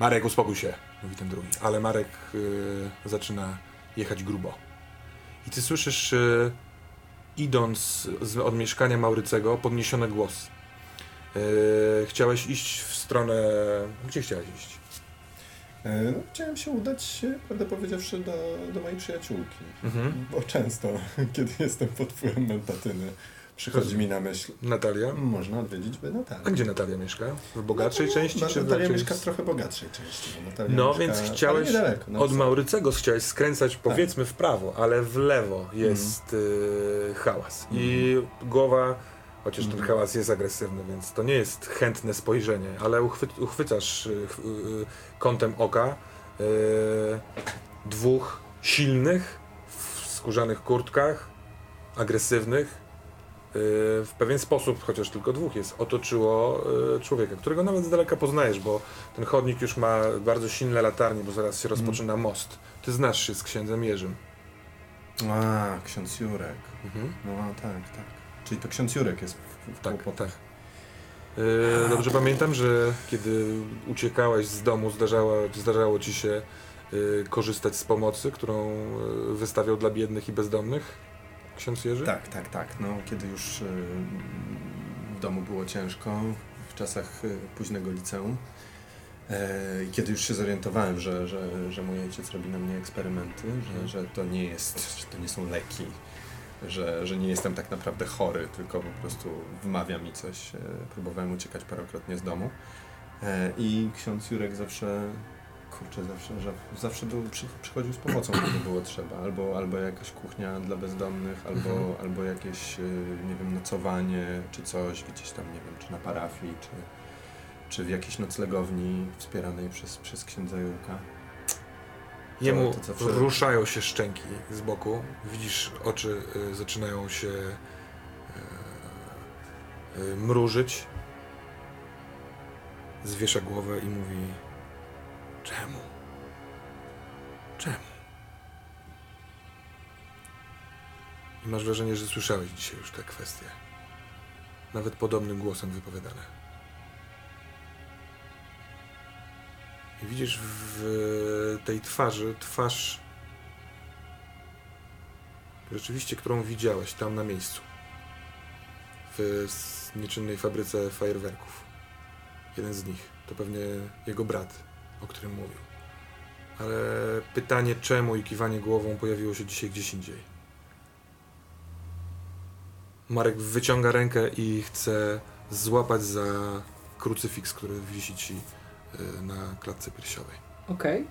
Marek, uspokój się, mówi ten drugi. Ale Marek y, zaczyna jechać grubo. I ty słyszysz, y, idąc z, od mieszkania Maurycego, podniesiony głos. Y, chciałeś iść w stronę... Gdzie chciałeś iść? E, No, chciałem się udać, prawdę powiedziawszy, do, do mojej przyjaciółki. Mhm. Bo często, kiedy jestem pod wpływem mentatyny, przychodzi mi na myśl, Natalia? można odwiedzić by Natalię. A gdzie Natalia mieszka? W bogatszej No, części? no, czy w Natalia raczej mieszka w trochę bogatszej części. Natalia No, mieszka, więc chciałeś niedaleko, na Od. Maurycego chciałeś skręcać powiedzmy w prawo, ale w lewo jest y, hałas. I głowa, chociaż ten Mhm. hałas jest agresywny, więc to nie jest chętne spojrzenie, ale uchwy, uchwycasz y, ch- y, kątem oka y, dwóch silnych, w skórzanych kurtkach, agresywnych, y, w pewien sposób, chociaż tylko dwóch jest, otoczyło y, człowieka, którego nawet z daleka poznajesz, bo ten chodnik już ma bardzo silne latarnie, bo zaraz się rozpoczyna most. Ty znasz się z księdzem Jerzym. A, ksiądz Jurek. Mhm. No tak, tak. Czyli to ksiądz Jurek jest w, w Tak, kłopotach. tak. Yy, dobrze pamiętam, że kiedy uciekałeś z domu, zdarzało, zdarzało ci się yy, korzystać z pomocy, którą yy, wystawiał dla biednych i bezdomnych ksiądz Jerzy? Tak, tak, tak. No, kiedy już y, w domu było ciężko, w czasach y, późnego liceum, e, i kiedy już się zorientowałem, że, że, że mój ojciec robi na mnie eksperymenty, że, że to nie jest, że to nie są leki, że, że nie jestem tak naprawdę chory, tylko po prostu wymawia mi coś. e, Próbowałem uciekać parokrotnie z domu. E, I ksiądz Jurek zawsze, kurczę, zawsze, że zawsze był, przy, przychodził z pomocą, kiedy było trzeba. Albo, albo jakaś kuchnia dla bezdomnych, albo, Mhm. albo jakieś, e, nie wiem, nocowanie, czy coś gdzieś tam, nie wiem, czy na parafii, czy, czy w jakiejś noclegowni wspieranej przez, przez księdza Jurka. Jemu to zawsze- ruszają się szczęki z boku. Widzisz, oczy y, zaczynają się y, y, mrużyć. Zwiesza głowę i mówi: Czemu? Czemu? I masz wrażenie, że słyszałeś dzisiaj już te kwestie. Nawet podobnym głosem wypowiadane. I widzisz w tej twarzy twarz rzeczywiście, którą widziałeś tam na miejscu. W nieczynnej fabryce fajerwerków. Jeden z nich. To pewnie jego brat, o którym mówił. Ale pytanie czemu i kiwanie głową pojawiło się dzisiaj gdzieś indziej. Marek wyciąga rękę i chce złapać za krucyfiks, który wisi ci y, na klatce piersiowej. Okej.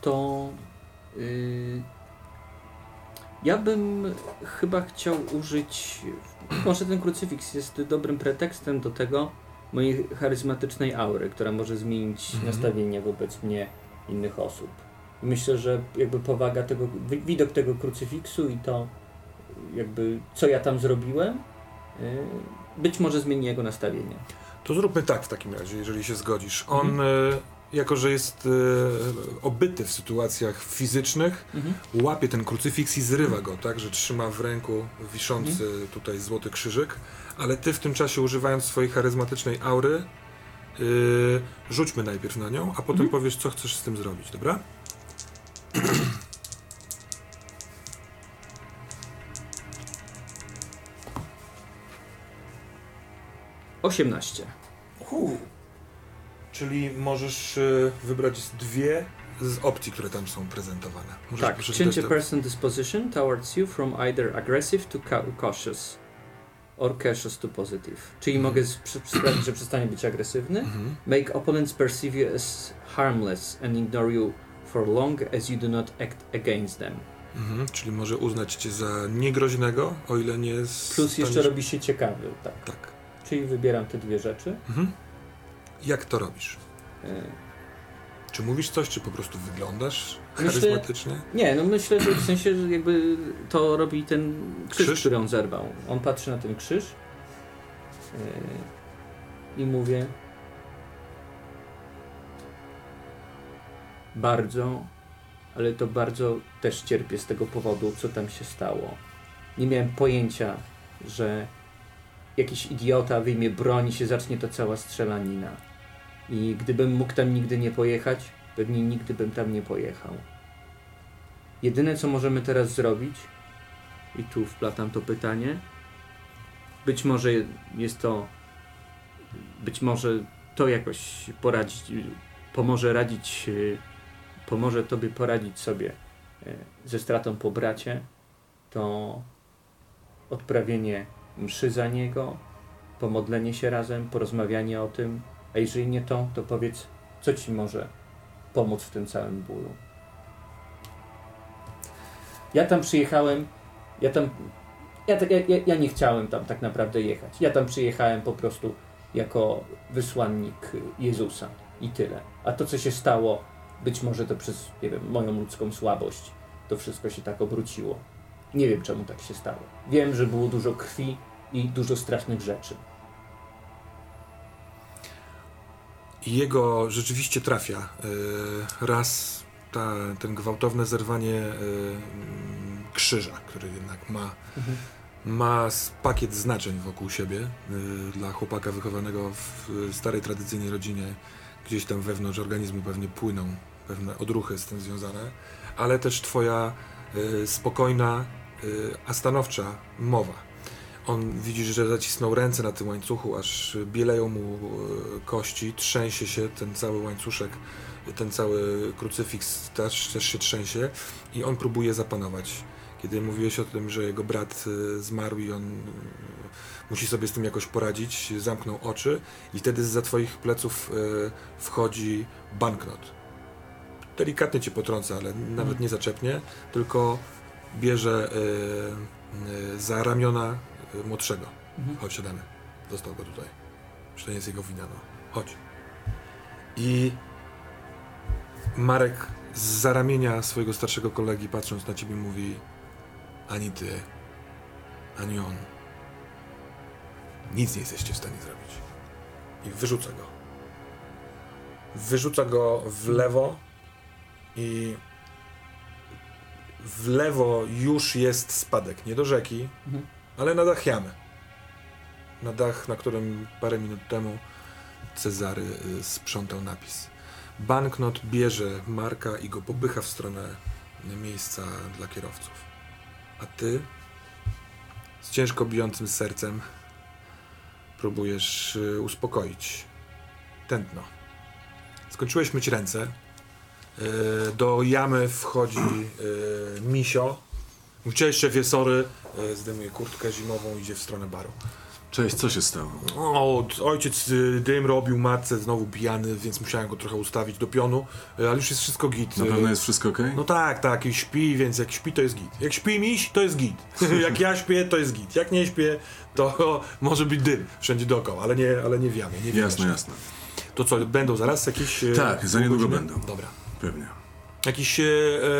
To. y, ja bym chyba chciał użyć. Może ten krucyfiks jest dobrym pretekstem do tego mojej charyzmatycznej aury, która może zmienić Mhm. nastawienie wobec mnie innych osób. I myślę, że jakby powaga tego, wi- widok tego krucyfiksu i to, jakby co ja tam zrobiłem, y, być może zmieni jego nastawienie. To zróbmy tak w takim razie, jeżeli się zgodzisz. On, Mhm. E, jako że jest e, obyty w sytuacjach fizycznych, łapie ten krucyfiks i zrywa go, tak, że trzyma w ręku wiszący Mhm. tutaj złoty krzyżyk, ale ty w tym czasie używając swojej charyzmatycznej aury, yy, rzućmy najpierw na nią, a potem Mhm. powiesz, co chcesz z tym zrobić, dobra? 18. Czyli możesz e, wybrać dwie z opcji, które tam są prezentowane. Możesz Tak, change a person disposition towards you from either aggressive to ca- cautious or cautious to positive. Czyli Mhm. mogę sp- sprawić, że przestanie być agresywny. Mhm. Make opponents perceive you as harmless and ignore you for long as you do not act against them. Mhm. Czyli może uznać cię za niegroźnego, o ile nie Plus jeszcze robi się ciekawy, tak. Tak. Czyli wybieram te dwie rzeczy. Mhm. Jak to robisz? Czy mówisz coś, czy po prostu wyglądasz Myślę- charyzmatycznie? Nie, no myślę, że w sensie, że jakby to robi ten krzyż, Krzyż? który on zerwał. On patrzy na ten krzyż yy, i mówię bardzo, ale to bardzo też cierpię z tego powodu, co tam się stało. Nie miałem pojęcia, że jakiś idiota wyjmie broń i się zacznie ta cała strzelanina. I gdybym mógł tam nigdy nie pojechać, pewnie nigdy bym tam nie pojechał. Jedyne, co możemy teraz zrobić, i tu wplatam to pytanie, być może jest to, być może to jakoś poradzić, pomoże radzić, pomoże Tobie poradzić sobie y, ze stratą po bracie, to odprawienie mszy za niego, pomodlenie się razem, porozmawianie o tym, a jeżeli nie to, to powiedz, co Ci może pomóc w tym całym bólu. Ja tam przyjechałem, ja tam, ja, tak- ja, ja, ja nie chciałem tam tak naprawdę jechać. Ja tam przyjechałem po prostu jako wysłannik Jezusa i tyle. A to, co się stało, być może to przez, nie wiem, moją ludzką słabość, to wszystko się tak obróciło. Nie wiem, czemu tak się stało. Wiem, że było dużo krwi i dużo strasznych rzeczy. I jego rzeczywiście trafia. y, Raz ta, ten gwałtowne zerwanie mm, krzyża, który jednak ma, ma s- pakiet znaczeń wokół siebie y, dla chłopaka wychowanego w starej tradycyjnej rodzinie. Gdzieś tam wewnątrz organizmu pewnie płyną pewne odruchy z tym związane, ale też twoja spokojna, a stanowcza mowa. On widzisz, że zacisnął ręce na tym łańcuchu, aż bieleją mu e, kości, trzęsie się ten cały łańcuszek, ten cały krucyfiks też, też się trzęsie i on próbuje zapanować. Kiedy mówiłeś o tym, że jego brat e, zmarł i on e, musi sobie z tym jakoś poradzić, zamknął oczy i wtedy za twoich pleców wchodzi banknot. Delikatnie cię potrąca, ale nawet nie zaczepnie, tylko bierze za ramiona młodszego. Mhm. Chodź, siadamy. Został go tutaj. Że to nie jest jego wina, no. Chodź. I Marek z za ramienia swojego starszego kolegi, patrząc na ciebie, mówi ani ty, ani on Nic nie jesteście w stanie zrobić. I wyrzuca go. Wyrzuca go w lewo i w lewo już jest spadek. Nie do rzeki, Mhm. Ale na dach jamy. Na dach, na którym parę minut temu Cezary y, sprzątał napis. Banknot bierze Marka i go popycha w stronę miejsca dla kierowców. A ty z ciężko bijącym sercem próbujesz y, uspokoić tętno. Skończyłeś myć ręce. Y, do jamy wchodzi Misio. Cześć szefie, sorry. Y, zdejmuje kurtkę zimową, idzie w stronę baru. Cześć, co się stało? O, ojciec y, dym robił matce, znowu pijany, więc musiałem go trochę ustawić do pionu, y, ale już jest wszystko git. Na pewno jest wszystko ok? No tak, tak, i śpi, więc jak śpi, to jest git. Jak śpi miś, to jest git. jak ja śpię, to jest git. Jak nie śpię, to może być dym wszędzie dookoła, ale nie, ale nie wiamy. Nie wiemy Jasne, jeszcze. jasne. To co, będą zaraz jakieś... e, Tak, za niedługo godziny? będą. Dobra. Pewnie. Jakiś e,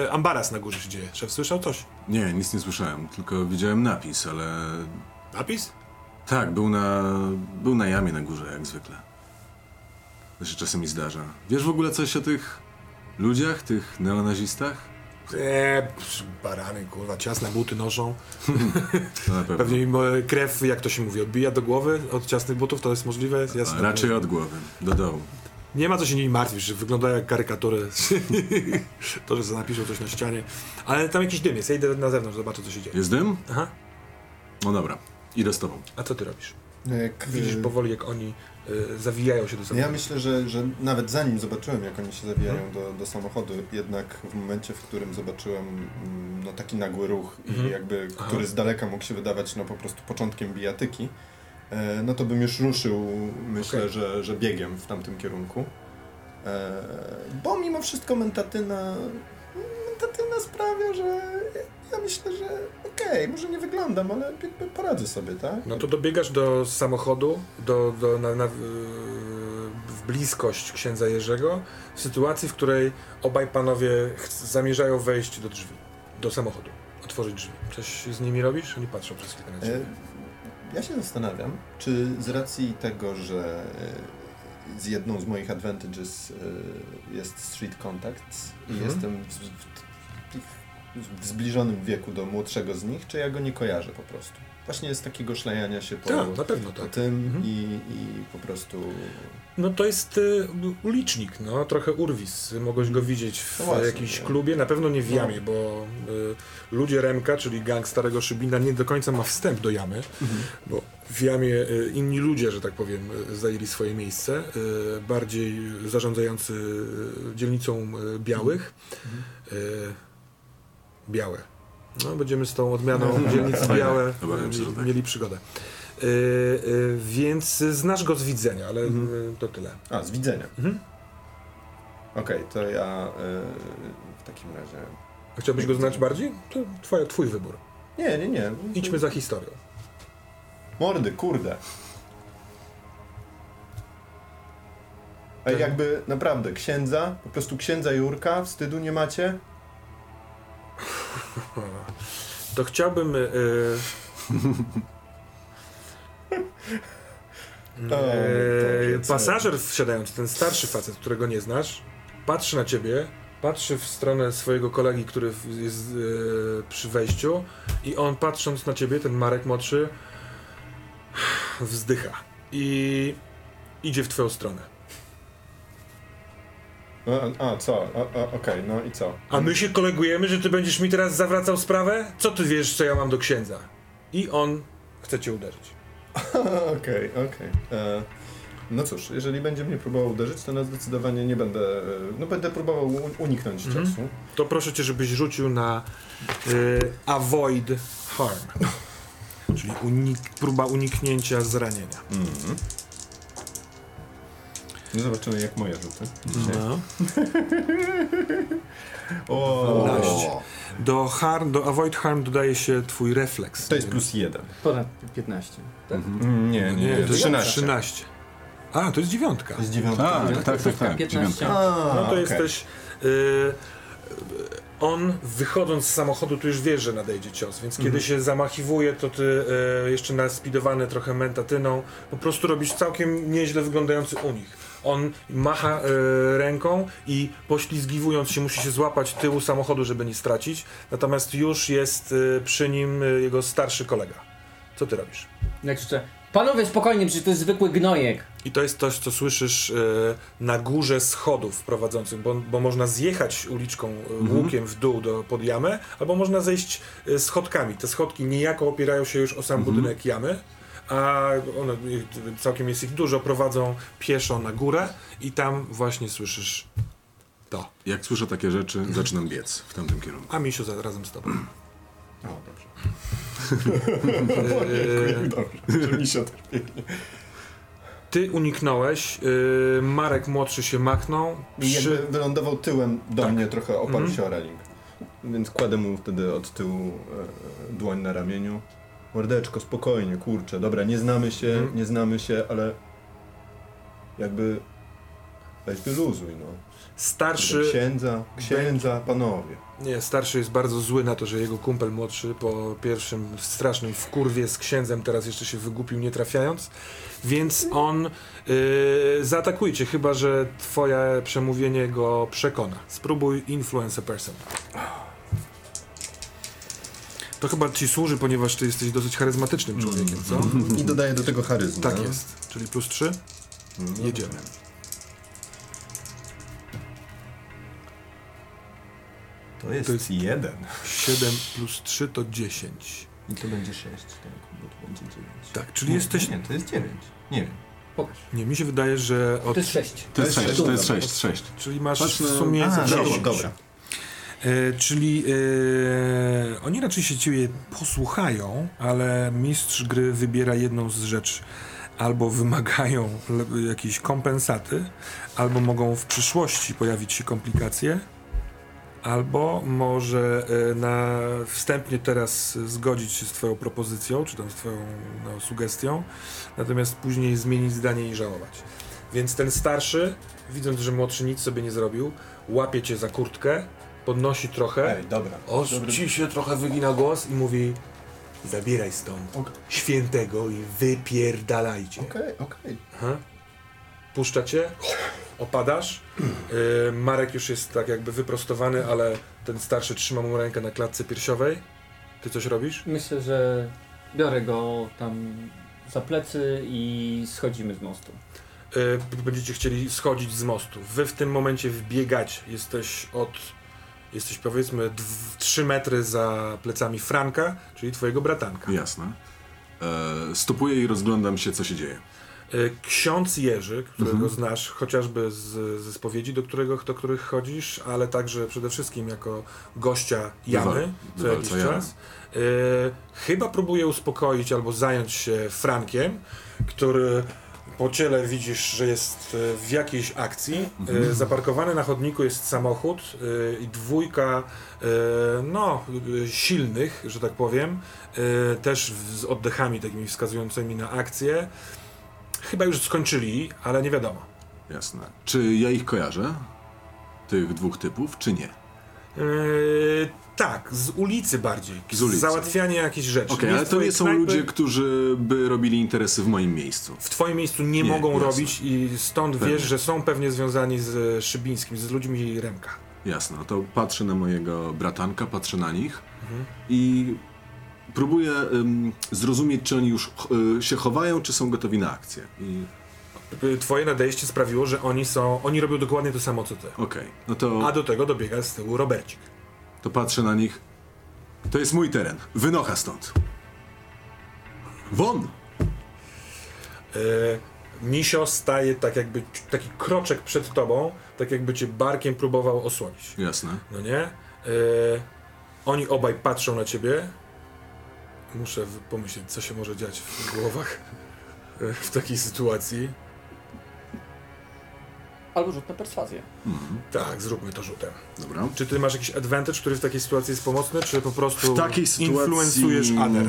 e, ambaras na górze się dzieje. Szef słyszał coś? Nie, nic nie słyszałem, tylko widziałem napis, ale... Napis? Tak, był na... był na jamie na górze, jak zwykle. To się czasami zdarza. Wiesz w ogóle coś o tych ludziach, tych neonazistach? Eee, psz, barany, kurwa, ciasne buty noszą. To na pewno. Pewnie im e, krew, jak to się mówi, odbija do głowy od ciasnych butów, to jest możliwe? A, Jasne. raczej od głowy, do dołu. Nie ma co się nimi martwić, że wyglądają jak karykatury. to, że napiszą coś na ścianie. Ale tam jakiś dym jest, ja idę na zewnątrz, zobaczę co się dzieje. Jest dym? Aha, No dobra, idę z tobą. a co ty robisz? No jak, Widzisz y, powoli, jak oni y, zawijają się do samochodu. Ja myślę, że, że nawet zanim zobaczyłem, jak oni się zawijają do, do samochodu, jednak w momencie, w którym zobaczyłem mm, no, taki nagły ruch Mhm. i jakby, Aha. który z daleka mógł się wydawać no, po prostu początkiem bijatyki, no to bym już ruszył, myślę, Okej. że, że biegiem w tamtym kierunku. E, bo mimo wszystko mentatyna, mentatyna sprawia, że ja myślę, że okej, może nie wyglądam, ale poradzę sobie, tak? No to dobiegasz do samochodu, do, do, na, na, w bliskość księdza Jerzego, w sytuacji, w której obaj panowie zamierzają wejść do drzwi, do samochodu, otworzyć drzwi. Coś z nimi robisz? Oni patrzą przez chwilę na E. Ja się zastanawiam, czy z racji tego, że e, z jedną z moich advantages e, jest street contacts i Mhm. jestem w, w, w zbliżonym wieku do młodszego z nich, czy ja go nie kojarzę po prostu. Właśnie z takiego szlajania się po, Tak, na pewno tak. tym Mhm. i, i po prostu... No to jest y, ulicznik, no trochę urwis. Mogłeś go widzieć w No właśnie, jakimś nie? klubie, na pewno nie w No. jamie, bo y, ludzie Remka, czyli gang Starego Szybina, nie do końca ma wstęp do jamy, bo w jamie y, inni ludzie, że tak powiem, y, zajęli swoje miejsce, y, bardziej zarządzający y, dzielnicą białych. Y, białe. No, będziemy z tą odmianą No. dzielnic białe y, tak. mieli przygodę. Y, y, więc znasz go z widzenia, ale Mhm. y, to tyle. A, z widzenia. Mhm. Okej, to ja e, w takim razie... A Chciałbyś go znać bardziej? To twoja, twój wybór. Nie, nie, nie. Idźmy za historią. Mordy, kurde. Ej, jakby naprawdę księdza, po prostu księdza Jurka, wstydu nie macie? To chciałbym. y, y, Boże, co? pasażer wsiadający, ten starszy facet, którego nie znasz, patrzy na ciebie, patrzy w stronę swojego kolegi, który jest y, przy wejściu, i on patrząc na ciebie, ten Marek młodszy, wzdycha i idzie w twoją stronę. A, a co? A, a, Okej, no i co? A my się kolegujemy, że ty będziesz mi teraz zawracał sprawę? Co ty wiesz, co ja mam do księdza? I on chce cię uderzyć. Okej, okej. E, No cóż, jeżeli będzie mnie próbował uderzyć, to na zdecydowanie nie będę. e, No będę próbował uniknąć Mhm. ciosu. To proszę cię, żebyś rzucił na y, avoid harm. Czyli unik- próba uniknięcia zranienia. Mhm. No zobaczymy jak moje rzuty. No. O, 12. Do, harm, do avoid harm dodaje się twój refleks. To jest plus jeden. Ponad 15. Tak? Mhm. Mm, Nie, nie, Nie, nie. to jest 13. 13. A, to jest dziewiątka. To jest dziewiątka. Tak, tak, tak, tak, 15. dziewiątka. A, No to okej. jesteś. Y, on wychodząc z samochodu, tu już wiesz, że nadejdzie cios, więc kiedy się zamachiwuje, to ty e, jeszcze naspidowany trochę mentatyną, po prostu robisz całkiem nieźle wyglądający unik. On macha e, ręką i poślizgiwując się musi się złapać tyłu samochodu, żeby nie stracić, natomiast już jest e, przy nim e, jego starszy kolega. Co ty robisz? Jak krzyczę, panowie spokojnie, przecież to jest zwykły gnojek. I to jest coś, co słyszysz na górze schodów prowadzących, bo, bo można zjechać uliczką e, łukiem w dół do, pod jamę, albo można zejść schodkami. Te schodki niejako opierają się już o sam budynek jamy, a one, e, całkiem jest ich dużo, prowadzą pieszo na górę i tam właśnie słyszysz to. Jak słyszę takie rzeczy, zaczynam biec w tamtym kierunku. A Misiu za, razem z tobą. O, dobrze. E, Dobrze, że mi się też biegnie. ty uniknąłeś, e, Marek młodszy się machnął. I Przy... jakby wylądował tyłem do Tak. mnie, trochę oparł Mhm. się o reling. Więc kładę mu wtedy od tyłu e, dłoń na ramieniu. Mordeczko, spokojnie, kurczę, dobra, nie znamy się, Mhm. nie znamy się, ale jakby weź wyluzuj, no. Starszy... Księdza, księdza, panowie. Nie, starszy jest bardzo zły na to, że jego kumpel młodszy po pierwszym strasznym wkurwie z księdzem teraz jeszcze się wygupił nie trafiając, więc on yy, zaatakuje cię, chyba że twoje przemówienie go przekona. Spróbuj influence a person. To chyba ci służy, ponieważ ty jesteś dosyć charyzmatycznym człowiekiem, co? I dodaję do tego charyzmu. Tak no. jest. Czyli plus 3? No, Jedziemy. To jest, To jest- jeden. 7 plus 3 to 10. I to będzie sześć, tak, bo to będzie dziewięć. Tak, czyli nie, jesteś... Nie, to jest dziewięć. Nie wiem. Pokaż. Nie, mi się wydaje, że od... To jest sześć. To jest To jest 6, to jest dobra. 6, 6. Czyli masz Patrz w sumie A, 10. dobra, dobra. E, czyli e, oni raczej się ciebie posłuchają, ale mistrz gry wybiera jedną z rzeczy. Albo wymagają jakiejś kompensaty, albo mogą w przyszłości pojawić się komplikacje, albo może e, na wstępnie teraz zgodzić się z twoją propozycją, czy tam z twoją no, sugestią, natomiast później zmienić zdanie i żałować. Więc ten starszy, widząc, że młodszy nic sobie nie zrobił, łapie cię za kurtkę, podnosi trochę, Ej, dobra. Oż Dobry- ci się trochę wygina głos i mówi Zabieraj stąd Okej. świętego i wypierdalajcie. Okej, okej. Aha. Puszcza cię, opadasz. Yy, Marek już jest tak jakby wyprostowany, ale ten starszy trzyma mu rękę na klatce piersiowej. Ty coś robisz? Myślę, że biorę go tam za plecy i schodzimy z mostu. Yy, będziecie chcieli schodzić z mostu. Wy w tym momencie wbiegać. Jesteś od. Jesteś powiedzmy 3 metry za plecami Franka, czyli twojego bratanka. Jasne. E, stopuję i rozglądam się, co się dzieje. Y, Ksiądz Jerzy, którego Mhm. znasz chociażby z, ze spowiedzi, do, którego, do których chodzisz, ale także przede wszystkim jako gościa jamy co jakiś jamy. czas, y, chyba próbuje uspokoić albo zająć się Frankiem, który po ciele widzisz, że jest y, w jakiejś akcji. Mhm. Y, Zaparkowany na chodniku jest samochód y, i dwójka no, silnych, że tak powiem, też z oddechami takimi wskazującymi na akcję. Chyba już skończyli, ale nie wiadomo. Jasne. Czy ja ich kojarzę? Tych dwóch typów, czy nie? Yy, tak, z ulicy bardziej. Z ulicy. Załatwianie jakichś rzeczy. Okej, Nie ale to nie są knajpy. ludzie, którzy by robili interesy w moim miejscu. W twoim miejscu nie, Nie, mogą jasne. robić i stąd Pewnie. wiesz, że są pewnie związani z Szybińskim, z ludźmi Remka. Jasne, no to patrzę na mojego bratanka, patrzę na nich Mhm. i próbuję ym, zrozumieć, czy oni już y, się chowają, czy są gotowi na akcję. I Yy, Twoje nadejście sprawiło, że oni są, oni robią dokładnie to samo co ty. okej, no to, A do tego dobiega z tyłu Robercik. To patrzę na nich. To jest mój teren. Wynocha stąd. Won! Yy, Misio staje tak jakby, taki kroczek przed tobą, tak jakby cię barkiem próbował osłonić. Jasne. No nie? E, oni obaj patrzą na ciebie. Muszę pomyśleć, co się może dziać w głowach e, w takiej sytuacji. Albo rzut na perswazję. Tak, zróbmy to rzutem. Dobra. Czy ty masz jakiś advantage, który w takiej sytuacji jest pomocny, czy po prostu W takiej sytuacji- influencujesz Ader?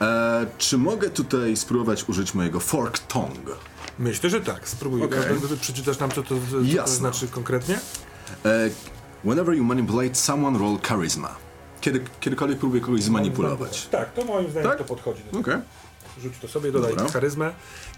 E, czy mogę tutaj spróbować użyć mojego fork tongue? Myślę, że tak. Spróbuj. To Przeczytasz nam, co to, co to znaczy konkretnie? E, Whenever you manipulate someone, roll charisma. Kiedy, kiedykolwiek próbuję kogoś zmanipulować. Tak, to moim zdaniem Tak? to podchodzi. do Okej. Rzuć to sobie, dodaj Dobra. charyzmę.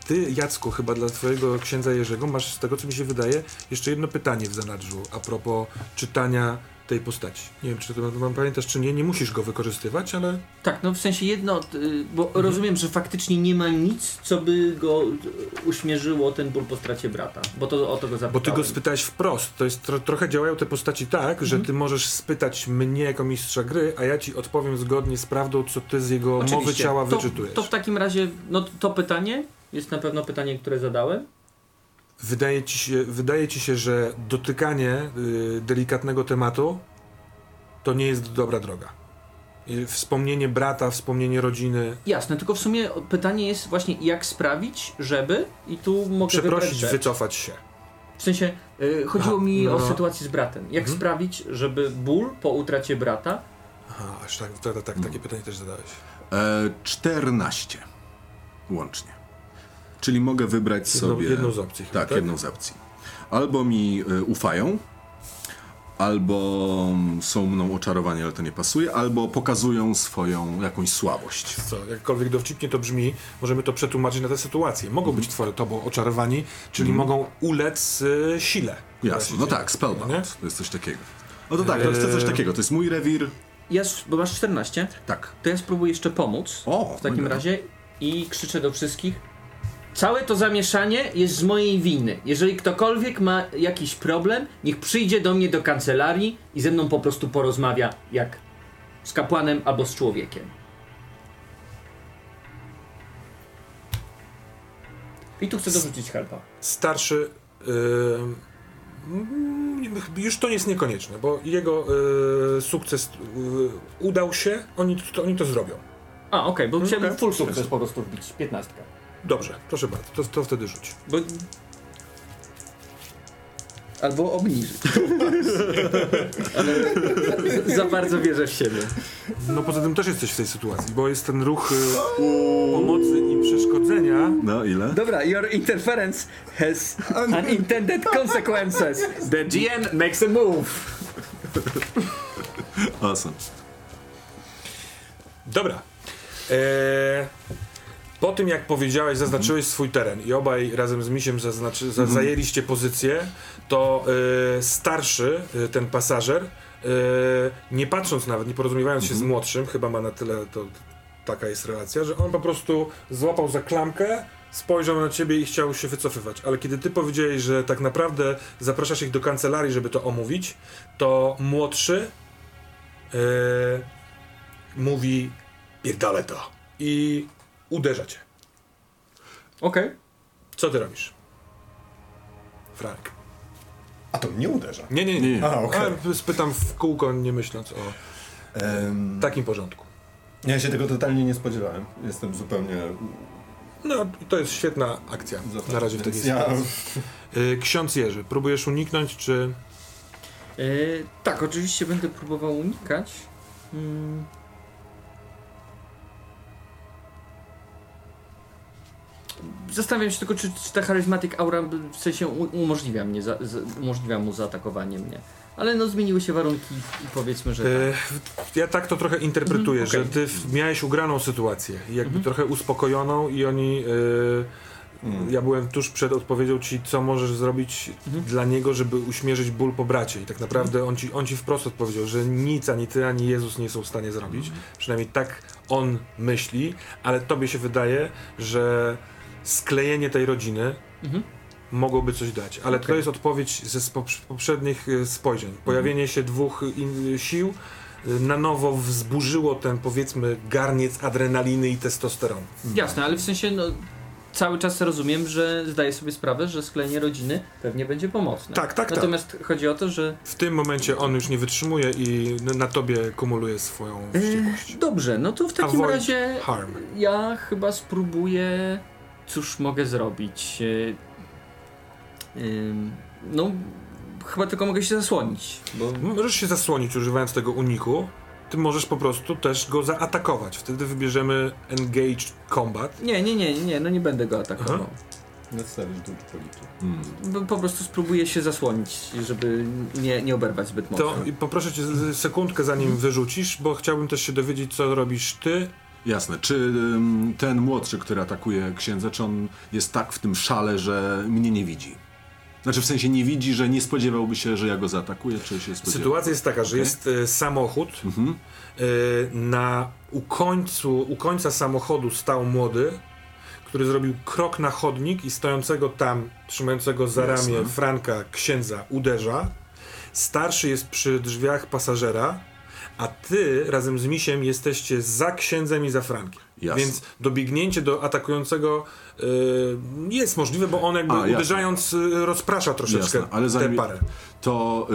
Ty, Jacku, chyba dla twojego księdza Jerzego masz, z tego co mi się wydaje, jeszcze jedno pytanie w zanadrzu a propos czytania tej postaci. Nie wiem, czy to mam pamiętasz, czy nie, nie musisz go wykorzystywać, ale Tak, no w sensie jedno, y, bo rozumiem, że faktycznie nie ma nic, co by go y, uśmierzyło ten ból po stracie brata. Bo to o to go zapytałem. bo ty go spytałeś wprost. To jest tro, trochę działają te postaci tak, że ty możesz spytać mnie jako mistrza gry, a ja ci odpowiem zgodnie z prawdą, co ty z jego mowy Oczywiście. ciała to, wyczytujesz. To w takim razie, no to pytanie jest na pewno pytanie, które zadałem. Wydaje ci się, wydaje ci się że dotykanie y, delikatnego tematu to nie jest dobra droga. Y, wspomnienie brata, wspomnienie rodziny, Jasne, tylko w sumie pytanie jest właśnie jak sprawić, żeby i tu mogę przeprosić, wycofać się. W sensie y, chodziło Aha, mi no, o sytuację z bratem. Jak Mhm. sprawić, żeby ból po utracie brata Aha, aż tak, tak, tak, tak takie pytanie też zadałeś. E, 14 łącznie. Czyli mogę wybrać Jedną, sobie. jedną z opcji. chyba, Tak, jedną z opcji. Albo mi y, ufają, albo mm, są mną oczarowani, ale to nie pasuje, albo pokazują swoją jakąś słabość. Co, jakkolwiek dowcipnie to brzmi, możemy to przetłumaczyć na tę sytuację. Mogą być twoje, tobą oczarowani, czyli mogą ulec y, sile. Jasne, no tak, spellbound. Nie? To jest coś takiego. No to tak, to jest coś Eee. takiego. To jest mój rewir. Ja, bo masz 14, Tak. to ja spróbuję jeszcze pomóc O, w takim razie i krzyczę do wszystkich. Całe to zamieszanie jest z mojej winy. Jeżeli ktokolwiek ma jakiś problem, niech przyjdzie do mnie do kancelarii i ze mną po prostu porozmawia jak z kapłanem albo z człowiekiem. I tu chcę dorzucić helpa. Starszy. y, mm, już to jest niekonieczne, bo jego y, sukces y, udał się, oni to, oni to zrobią. A, okej, bo chciałem okej. full sukces po prostu wbić. 15. Dobrze, proszę bardzo, to, to wtedy rzuć. Bo... Albo obniżyć. Ale za bardzo wierzę w siebie. No poza tym też jesteś w tej sytuacji, bo jest ten ruch y, pomocy i przeszkodzenia. No ile? Dobra, your interference has unintended consequences. The GM makes a move. Awesome. Dobra. Eee, po tym jak powiedziałeś, zaznaczyłeś swój teren i obaj razem z misiem zaznaczy, za, zajęliście pozycję, to e, starszy, e, ten pasażer, e, nie patrząc nawet, nie porozumiewając się z młodszym, chyba ma na tyle, to taka jest relacja, że on po prostu złapał za klamkę, spojrzał na ciebie i chciał się wycofywać. Ale kiedy ty powiedziałeś, że tak naprawdę zapraszasz ich do kancelarii, żeby to omówić, to młodszy e, mówi pierdolę to i uderza cię. Okej. Co ty robisz? Frank. A to mnie uderza. Nie, nie, Nie, nie. nie. A, okej. Ale spytam w kółko, nie myśląc o Em, takim porządku. Ja się tego totalnie nie spodziewałem. Jestem zupełnie No, to jest świetna akcja na razie w takiej ja. Y, Ksiądz Jerzy, próbujesz uniknąć, czy... Yy, tak, oczywiście będę próbował unikać. Mm. Zastanawiam się tylko, czy, czy ta charyzmatic aura w sensie umożliwia, mnie za, umożliwia mu zaatakowanie mnie. Ale no zmieniły się warunki i powiedzmy, że Y, tak. ja tak to trochę interpretuję, Mhm, okej. że ty miałeś ugraną sytuację, jakby Mhm. trochę uspokojoną i oni... y, Mm. Ja byłem tuż przed odpowiedzią ci, co możesz zrobić Mhm. dla niego, żeby uśmierzyć ból po bracie. I tak naprawdę on ci, on ci wprost odpowiedział, że nic ani ty, ani Jezus nie są w stanie zrobić. Przynajmniej tak on myśli, ale tobie się wydaje, że sklejenie tej rodziny Mhm. mogłoby coś dać. Ale to Okej. jest odpowiedź ze poprzednich e, spojrzeń. Pojawienie się dwóch in, sił e, na nowo wzburzyło ten, powiedzmy, garniec adrenaliny i testosteronu. Jasne, ale w sensie no, cały czas rozumiem, że zdaję sobie sprawę, że sklejenie rodziny pewnie będzie pomocne. Tak, tak, tak. Natomiast chodzi o to, że W tym momencie on już nie wytrzymuje i na tobie kumuluje swoją wściekłość. Dobrze, no to w takim Avoid razie harm. ja chyba spróbuję. Cóż mogę zrobić? E, no, chyba tylko mogę się zasłonić, bo. Możesz się zasłonić używając tego uniku. Ty możesz po prostu też go zaatakować. Wtedy wybierzemy engaged combat. Nie, nie, nie, nie, no nie będę go atakował. Aha. Let's stawić dodge politu. Mm. Bo Po prostu spróbuję się zasłonić, żeby nie, nie oberwać zbyt mocno. To i poproszę cię sekundkę zanim wyrzucisz, bo chciałbym też się dowiedzieć, co robisz ty. Jasne. Czy ten młodszy, który atakuje księdza, czy on jest tak w tym szale, że mnie nie widzi? Znaczy w sensie nie widzi, że nie spodziewałby się, że ja go zaatakuję, czy się spodziewa? Sytuacja jest taka, że jest e, samochód. Mhm. E, na u, końcu, u końca samochodu stał młody, który zrobił krok na chodnik i stojącego tam, trzymającego za Jasne. ramię Franka księdza uderza. Starszy jest przy drzwiach pasażera, a ty razem z misiem jesteście za księdzem i za Frankiem. Jasne. Więc dobiegnięcie do atakującego e, jest możliwe, bo on jakby A, uderzając e, rozprasza troszeczkę Jasne, ale tę parę. To y,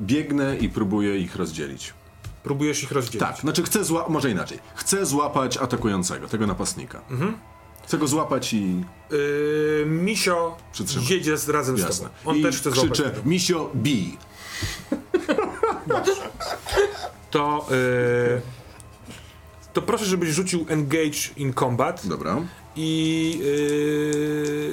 biegnę i próbuję ich rozdzielić. Próbujesz ich rozdzielić. Tak, znaczy chcę złapać, może inaczej. Chcę złapać atakującego, tego napastnika. Mhm. Chcę go złapać i Yy, Misio Przytrzymaj. jedzie z, razem z jasne. tobą. On I też chce złapać. krzyczę, misio, bij. To, yy, to proszę, żebyś rzucił engage in combat Dobra. i yy,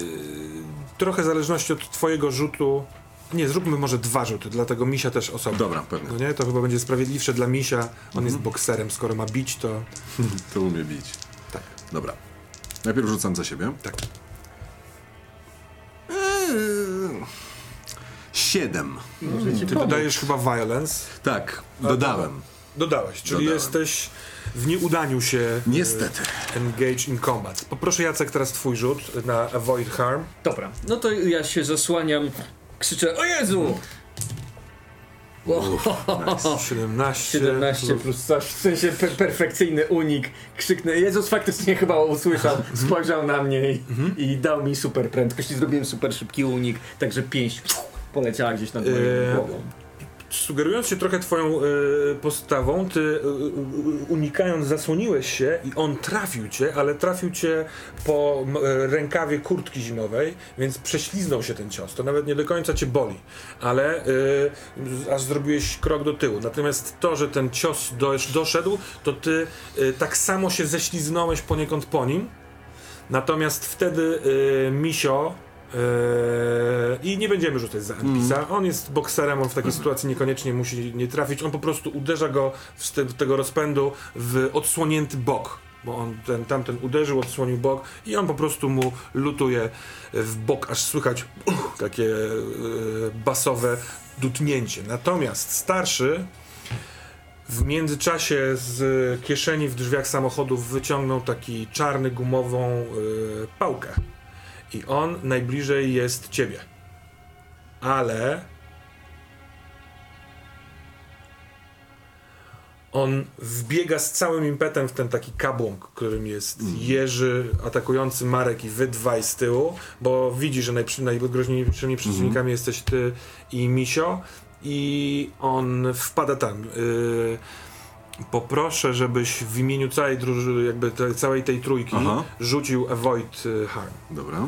trochę w zależności od twojego rzutu. Nie, zróbmy może dwa rzuty, dlatego Misia też osobno. Dobra, pewnie. No nie, to chyba będzie sprawiedliwsze dla Misia. On jest bokserem, skoro ma bić, to To umie bić. tak. Dobra. Najpierw rzucam za siebie. Tak. Eee, Siedem. Ty dodajesz chyba violence. Tak, dodałem. Dodałeś, czyli Dodałem. jesteś w nieudaniu się Niestety. yy, engage in combat. Poproszę Jacek teraz twój rzut na avoid harm. Dobra, no to ja się zasłaniam, krzyczę, o Jezu! O, 17. 17 plus coś, w sensie per perfekcyjny unik. Krzyknę, Jezus faktycznie chyba usłyszał, spojrzał na mnie i, i dał mi super prędkość i zrobiłem super szybki unik, także pięść poleciała gdzieś nad moją Eee, głową. Sugerując się trochę twoją e, postawą, ty e, e, unikając zasłoniłeś się i on trafił cię, ale trafił cię po e, rękawie kurtki zimowej, więc prześliznął się ten cios. To nawet nie do końca cię boli, ale e, aż zrobiłeś krok do tyłu. Natomiast to, że ten cios dosz, doszedł, to ty e, tak samo się ześliznąłeś poniekąd po nim. Natomiast wtedy e, Misio Eee, I nie będziemy rzucać za NPC-a. On jest bokserem, on w takiej sytuacji niekoniecznie musi nie trafić. On po prostu uderza go z te, tego rozpędu w odsłonięty bok. Bo on ten, tamten uderzył, odsłonił bok i on po prostu mu lutuje w bok, aż słychać takie e, basowe dutnięcie. Natomiast starszy w międzyczasie z kieszeni w drzwiach samochodów wyciągnął taki czarny gumową e, pałkę. I on najbliżej jest ciebie. Ale. On wbiega z całym impetem w ten taki kabłąk, którym jest Jerzy atakujący Marek i wy dwaj z tyłu, bo widzi, że najprzy, najgroźniejszymi przeciwnikami jesteś ty i Misio i on wpada tam. Y, poproszę, żebyś w imieniu całej drużyny, jakby te, całej tej trójki Aha. rzucił Avoid y, Harm. Dobra.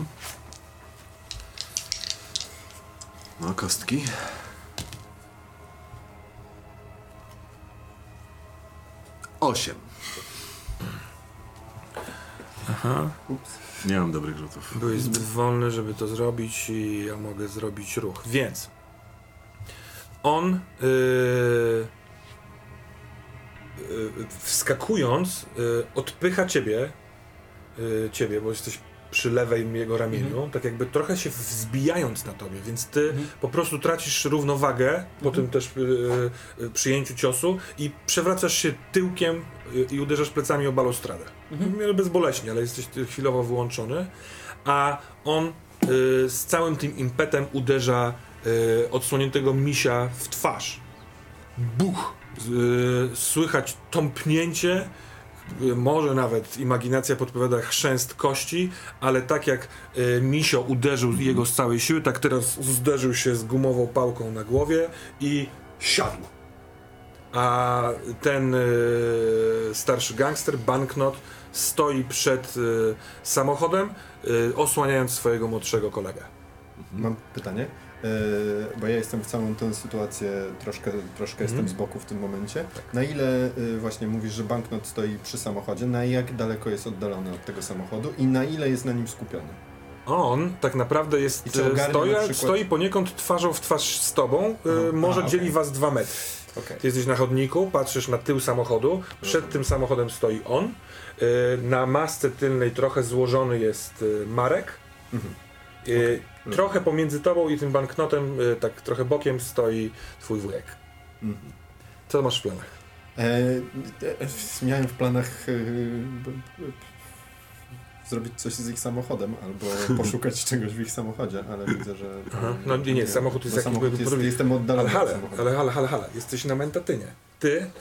No, kostki. Osiem. Nie mam dobrych rzutów. Byłeś zbyt wolny, żeby to zrobić i ja mogę zrobić ruch. Więc on yy, wskakując yy, odpycha ciebie, yy, ciebie, bo jesteś przy lewej jego ramieniu, tak jakby trochę się wzbijając na tobie, więc ty po prostu tracisz równowagę po tym też przyjęciu ciosu i przewracasz się tyłkiem i uderzasz plecami o balustradę. Miarę bezboleśnie, ale jesteś chwilowo wyłączony, a on y, z całym tym impetem uderza y, odsłoniętego misia w twarz. Buch! Y, słychać tąpnięcie, y, może nawet imaginacja podpowiada chrzęst kości, ale tak jak y, misio uderzył jego z całej siły, tak teraz zderzył się z gumową pałką na głowie i siadł. A ten starszy gangster, banknot, stoi przed samochodem, osłaniając swojego młodszego kolegę. Mam pytanie, bo ja jestem w całą tę sytuację, troszkę, troszkę jestem z boku w tym momencie. Na ile yy, właśnie mówisz, że banknot stoi przy samochodzie, na jak daleko jest oddalony od tego samochodu i na ile jest na nim skupiony? On tak naprawdę jest, e, stoi, na przykład- stoi poniekąd twarzą w twarz z tobą, e, może Aha, dzieli okej. was dwa metry. Okej. Ty jesteś na chodniku, patrzysz na tył samochodu, przed tym samochodem stoi on, e, na masce tylnej trochę złożony jest e, Marek, Mhm. E, trochę pomiędzy tobą i tym banknotem, e, tak trochę bokiem stoi twój wujek. Mhm. Co masz w planach? E, e, miałem w planach e, b, b, zrobić coś z ich samochodem, albo poszukać czegoś w ich samochodzie, ale widzę, że... Aha. No nie, nie, samochód jest jakiś samochód jest. Jestem Ale oddalony od hale, samochodu. ale hale, hale, hale, jesteś na mentatynie. Ty,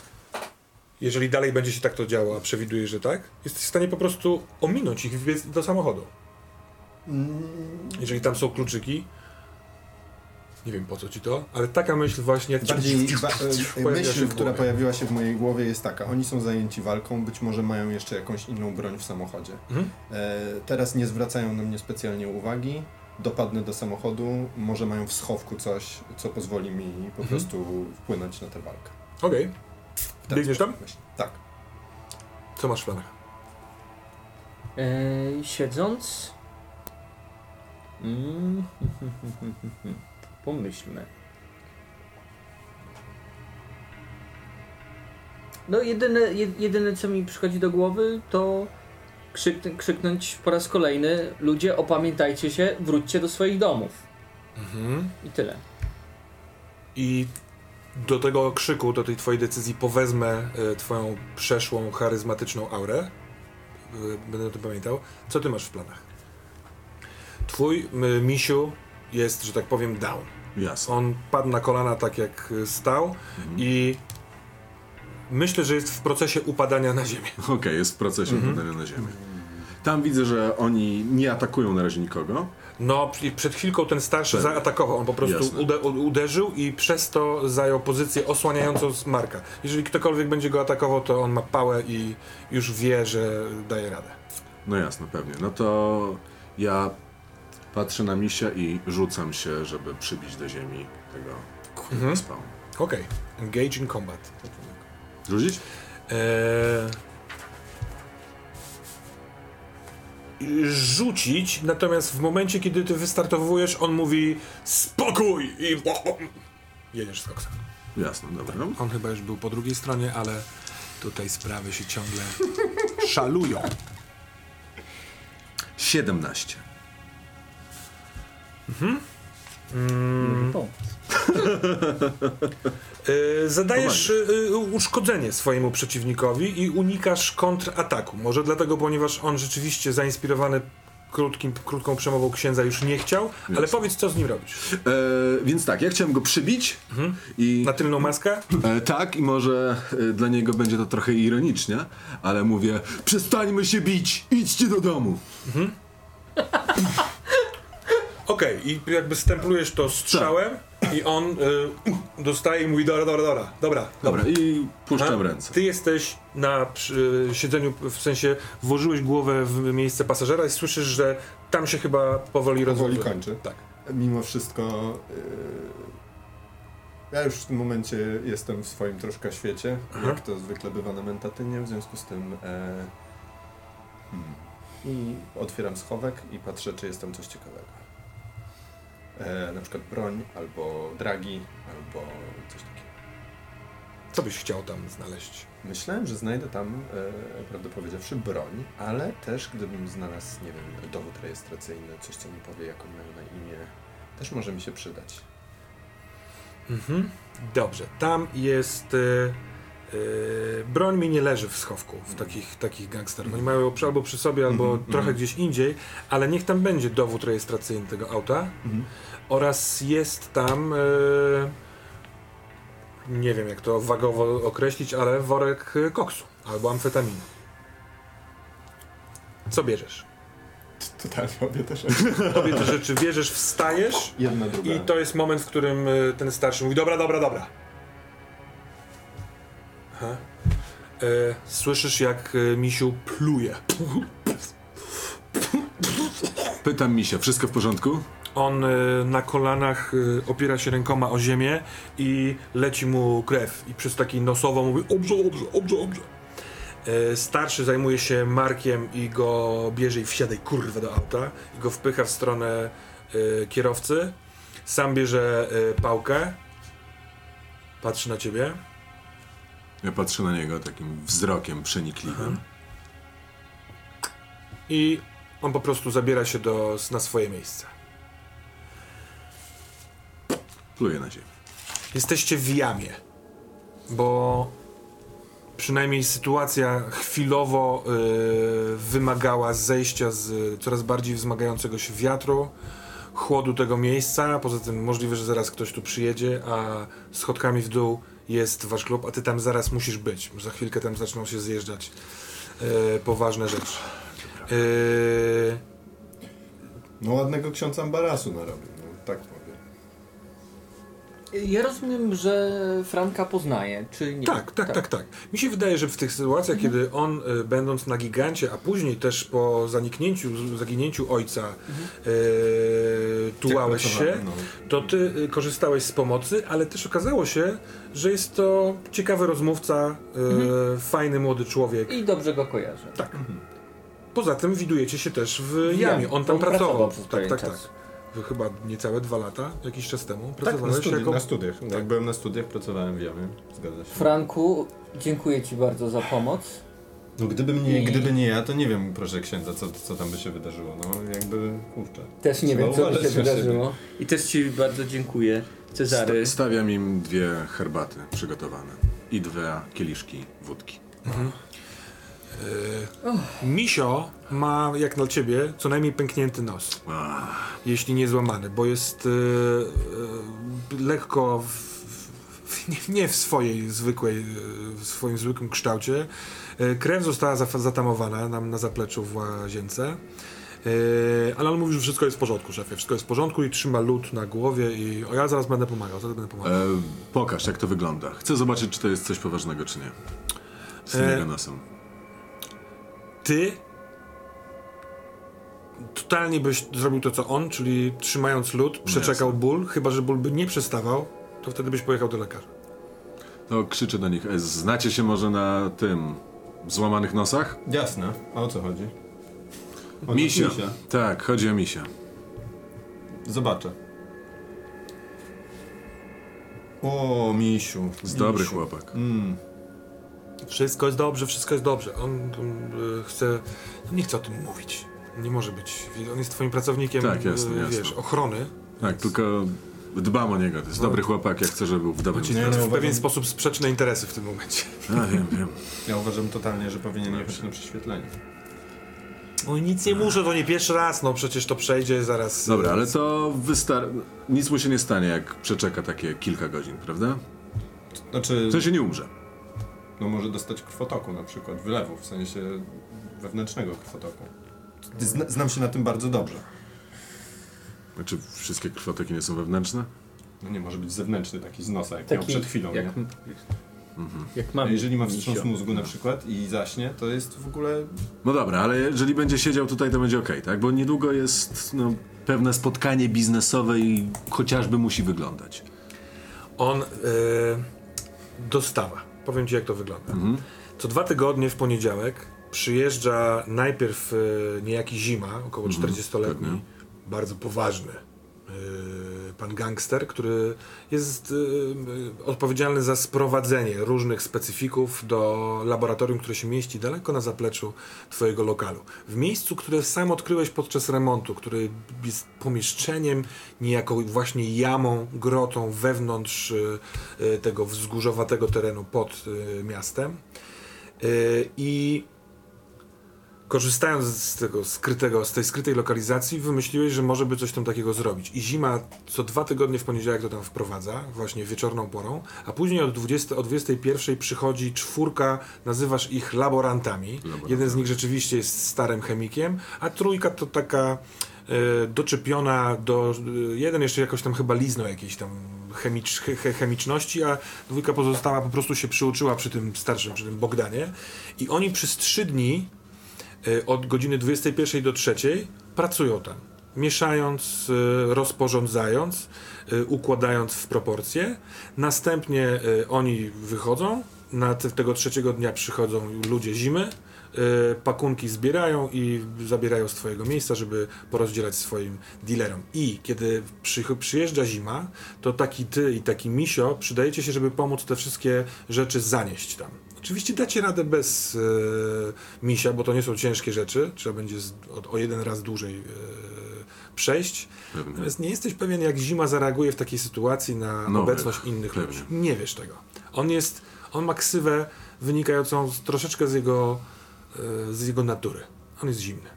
jeżeli dalej będzie się tak to działo, a przewidujesz, że tak, jesteś w stanie po prostu ominąć ich do samochodu. Mm, Jeżeli tam są kluczyki, nie wiem po co ci to, ale taka myśl właśnie Bardziej ba, myśl, w która pojawiła się w mojej głowie jest taka. Oni są zajęci walką, być może mają jeszcze jakąś inną broń w samochodzie. Mhm. E, teraz nie zwracają na mnie specjalnie uwagi. Dopadnę do samochodu, może mają w schowku coś, co pozwoli mi po Mhm. prostu wpłynąć na tę walkę. Okej, W ten Biegniesz tam? myślę. Tak. co masz w planach? E, siedząc. Mm, pomyślmy. No, jedyne, je- jedyne co mi przychodzi do głowy to krzyk, krzyknąć po raz kolejny: Ludzie, opamiętajcie się, wróćcie do swoich domów. Mhm. I tyle. I do tego krzyku, do tej twojej decyzji powezmę e, twoją przeszłą, charyzmatyczną aurę. E, będę o tym pamiętał. Co ty masz w planach? Twój misiu jest, że tak powiem, down. Jasne. On padł na kolana tak jak stał i myślę, że jest w procesie upadania na ziemię. Okej, jest w procesie Mhm. upadania na ziemię. Tam widzę, że oni nie atakują na razie nikogo. No, przed chwilką ten starszy Pewnie. zaatakował. On po prostu ude uderzył i przez to zajął pozycję osłaniającą z Marka. Jeżeli ktokolwiek będzie go atakował, to on ma pałę i już wie, że daje radę. No jasne, pewnie. No to ja patrzę na misia i rzucam się, żeby przybić do ziemi tego Mhm. spawn. Okej, engage in combat. Rzucić? Eee... Rzucić, natomiast w momencie, kiedy ty wystartowujesz, on mówi spokój i jedziesz z koksem. Jasne, dobra. On chyba już był po drugiej stronie, ale tutaj sprawy się ciągle szalują. 17. Mm. Pomóc. Yy, zadajesz yy, uszkodzenie swojemu przeciwnikowi i unikasz kontrataku. Może dlatego, ponieważ on rzeczywiście zainspirowany krótkim, krótką przemową księdza już nie chciał, ale Jasne. powiedz, co z nim robisz. E, więc tak, ja chciałem go przybić Mhm. i Na tylną maskę? e, tak, i może e, dla niego będzie to trochę ironicznie, ale mówię, przestańmy się bić, idźcie do domu. Okej, i jakby stemplujesz to strzałem i on y, dostaje i mówi dobra, dobra, dobra, dobra. Dobra, i puszczam ręce. Ty jesteś na przy, siedzeniu, w sensie włożyłeś głowę w miejsce pasażera i słyszysz, że tam się chyba powoli Powoli rozwiązuje. kończy. Tak. Mimo wszystko yy, ja już w tym momencie jestem w swoim troszkę świecie, Aha. jak to zwykle bywa na mentatynie, w związku z tym e, hmm, i otwieram schowek i patrzę, czy jest tam coś ciekawego. E, na przykład broń, albo dragi, albo coś takiego. Co byś chciał tam znaleźć? Myślałem, że znajdę tam, e, prawdę powiedziawszy, broń, ale też gdybym znalazł, nie wiem, dowód rejestracyjny, coś co mi powie, jak oni mają na imię, też może mi się przydać. Mhm. Dobrze, tam jest. Y, broń mi nie leży w schowku w takich, takich gangsterów. Oni mają albo przy sobie, albo Mhm, trochę mhm. gdzieś indziej, ale niech tam będzie dowód rejestracyjny tego auta. Oraz jest tam. y, nie wiem jak to wagowo określić, ale worek koksu albo amfetaminy. Co bierzesz? Totalnie obie też. Obie te rzeczy bierzesz, wstajesz Jedna, i to jest moment, w którym y, ten starszy mówi: Dobra, dobra, dobra. Aha. E, słyszysz, jak y, misiu pluje. Pytam misia, wszystko w porządku? On y, na kolanach y, opiera się rękoma o ziemię i leci mu krew. I przez taki nosowo mówi: Dobrze, dobrze, dobrze, dobrze. E, starszy zajmuje się Markiem i go bierze i wsiadaj kurwa do auta i go wpycha w stronę e, kierowcy. Sam bierze e, pałkę. Patrzy na ciebie. Ja patrzę na niego takim wzrokiem przenikliwym. i on po prostu zabiera się do, na swoje miejsce. Pluję na ziemię. Jesteście w jamie, bo przynajmniej sytuacja chwilowo y, wymagała zejścia z coraz bardziej wzmagającego się wiatru, chłodu tego miejsca. Poza tym możliwe, że zaraz ktoś tu przyjedzie, a schodkami w dół jest wasz klub, a ty tam zaraz musisz być. Za chwilkę tam zaczną się zjeżdżać y, poważne rzeczy. Y, No ładnego ksiądza Ambarasu narobił. Ja rozumiem, że Franka poznaje, czy nie? Tak, tak, tak, tak. Mi się wydaje, że w tych sytuacjach, kiedy on, y, będąc na gigancie, a później też po zaniknięciu, zaginięciu ojca, y, tułałeś Jak się, no. to ty y, korzystałeś z pomocy, ale też okazało się, że jest to ciekawy rozmówca, y, fajny młody człowiek. I dobrze go kojarzę. Tak. Poza tym widujecie się też w jamie. On tam On pracował. pracował tak, tak, czas. tak. Wy chyba niecałe dwa lata, jakiś czas temu, Tak, na, pracowałeś studi- jako... na studiach. Jak byłem na studiach, pracowałem w jamie. Zgadza się. Franku, dziękuję Ci bardzo za pomoc. No gdyby nie, I- gdyby nie ja, to nie wiem, proszę księdza, co, co tam by się wydarzyło. No jakby, kurczę. Też nie wiem, co by się siebie. wydarzyło. I też Ci bardzo dziękuję, Cezary. Sta- stawiam im dwie herbaty przygotowane i dwa kieliszki wódki. Y, Misio ma, jak na ciebie, co najmniej pęknięty nos. Jeśli nie złamany, bo jest y, y, lekko w, w, nie, nie w swojej zwykłej, y, w swoim zwykłym kształcie. Y, krew została zaf- zatamowana nam na zapleczu w łazience. Y, ale on mówi, że wszystko jest w porządku, szefie. Wszystko jest w porządku i trzyma lód na głowie i o, ja zaraz będę pomagał, zaraz będę pomagał. e, pokaż, jak to wygląda. Chcę zobaczyć, czy to jest coś poważnego, czy nie. Z E. Ty totalnie byś zrobił to, co on, czyli trzymając lód, przeczekał Jasne. ból, chyba, że ból by nie przestawał, to wtedy byś pojechał do lekarza. To krzyczę do nich. E, znacie się może na tym złamanych nosach? Jasne. A o co chodzi? O, Misia. Misia. Tak, chodzi o misia. Zobaczę. O, misiu. Dobry misiu. chłopak. Mm. Wszystko jest dobrze, wszystko jest dobrze. On y, chce. no Nie chce o tym mówić. Nie może być. On jest twoim pracownikiem Tak, jasne, y, jasne. wiesz, ochrony. Tak, tylko dbam o niego. To jest dobry chłopak, jak chcę, żeby był w dobrym Ci Nie, zdrowiu. no, w uważam- pewien sposób sprzeczne interesy w tym momencie. A, wiem, wiem. Ja uważam totalnie, że powinien jechać na prześwietlenie. Oj, nic nie muszę, to nie pierwszy raz, no przecież to przejdzie zaraz. Dobra, ale to wystarczy. Nic mu się nie stanie, jak przeczeka takie kilka godzin, prawda? Znaczy, W sensie nie umrze. No może dostać krwotoku na przykład, wylewu, w sensie wewnętrznego krwotoku. Zna, znam się na tym bardzo dobrze. Znaczy, wszystkie krwotoki nie są wewnętrzne? No nie, może być zewnętrzny, taki z nosa, jak miał przed chwilą, jak, nie? jak A mam. jeżeli ma wstrząs mózgu na przykład i zaśnie, to jest w ogóle... No dobra, ale jeżeli będzie siedział tutaj, to będzie ok, tak? Bo niedługo jest no, pewne spotkanie biznesowe i chociażby musi wyglądać. On y, dostawa. Powiem ci, jak to wygląda. Mhm. Co dwa tygodnie w poniedziałek przyjeżdża najpierw y, niejaki Zima, około Mhm, 40-letni, pewnie. bardzo poważny. Y, Pan gangster, który jest y, y, odpowiedzialny za sprowadzenie różnych specyfików do laboratorium, które się mieści daleko na zapleczu Twojego lokalu. W miejscu, które sam odkryłeś podczas remontu, który jest pomieszczeniem, niejako właśnie jamą, grotą wewnątrz tego wzgórzowatego terenu pod miastem. I korzystając z tego skrytego, z tej skrytej lokalizacji, wymyśliłeś, że może by coś tam takiego zrobić. I zima co dwa tygodnie w poniedziałek to tam wprowadza, właśnie wieczorną porą, a później od, 20, o 21 przychodzi czwórka, nazywasz ich laborantami. Laborantami. Jeden z nich rzeczywiście jest starym chemikiem, a trójka to taka e, doczepiona do... E, jeden jeszcze jakoś tam chyba liznął jakiejś tam chemicz, che, che, chemiczności, a dwójka pozostała po prostu się przyuczyła przy tym starszym, przy tym Bogdanie. I oni przez trzy dni od godziny 21 do 3 pracują tam. Mieszając, e, rozporządzając, e, układając w proporcje. Następnie e, oni wychodzą, na te, tego trzeciego dnia przychodzą ludzie zimy, pakunki zbierają i zabierają z twojego miejsca, żeby porozdzielać swoim dealerom. I kiedy przy, przyjeżdża zima, to taki ty i taki misio przydajecie się, żeby pomóc te wszystkie rzeczy zanieść tam. Oczywiście dacie radę bez e, misia, bo to nie są ciężkie rzeczy. Trzeba będzie z, o, o jeden raz dłużej e, przejść. Pewnie. Natomiast nie jesteś pewien, jak zima zareaguje w takiej sytuacji na No, obecność innych pewnie. ludzi. Nie wiesz tego. On jest, on ma ksywę wynikającą z, troszeczkę z jego, e, z jego natury. On jest zimny.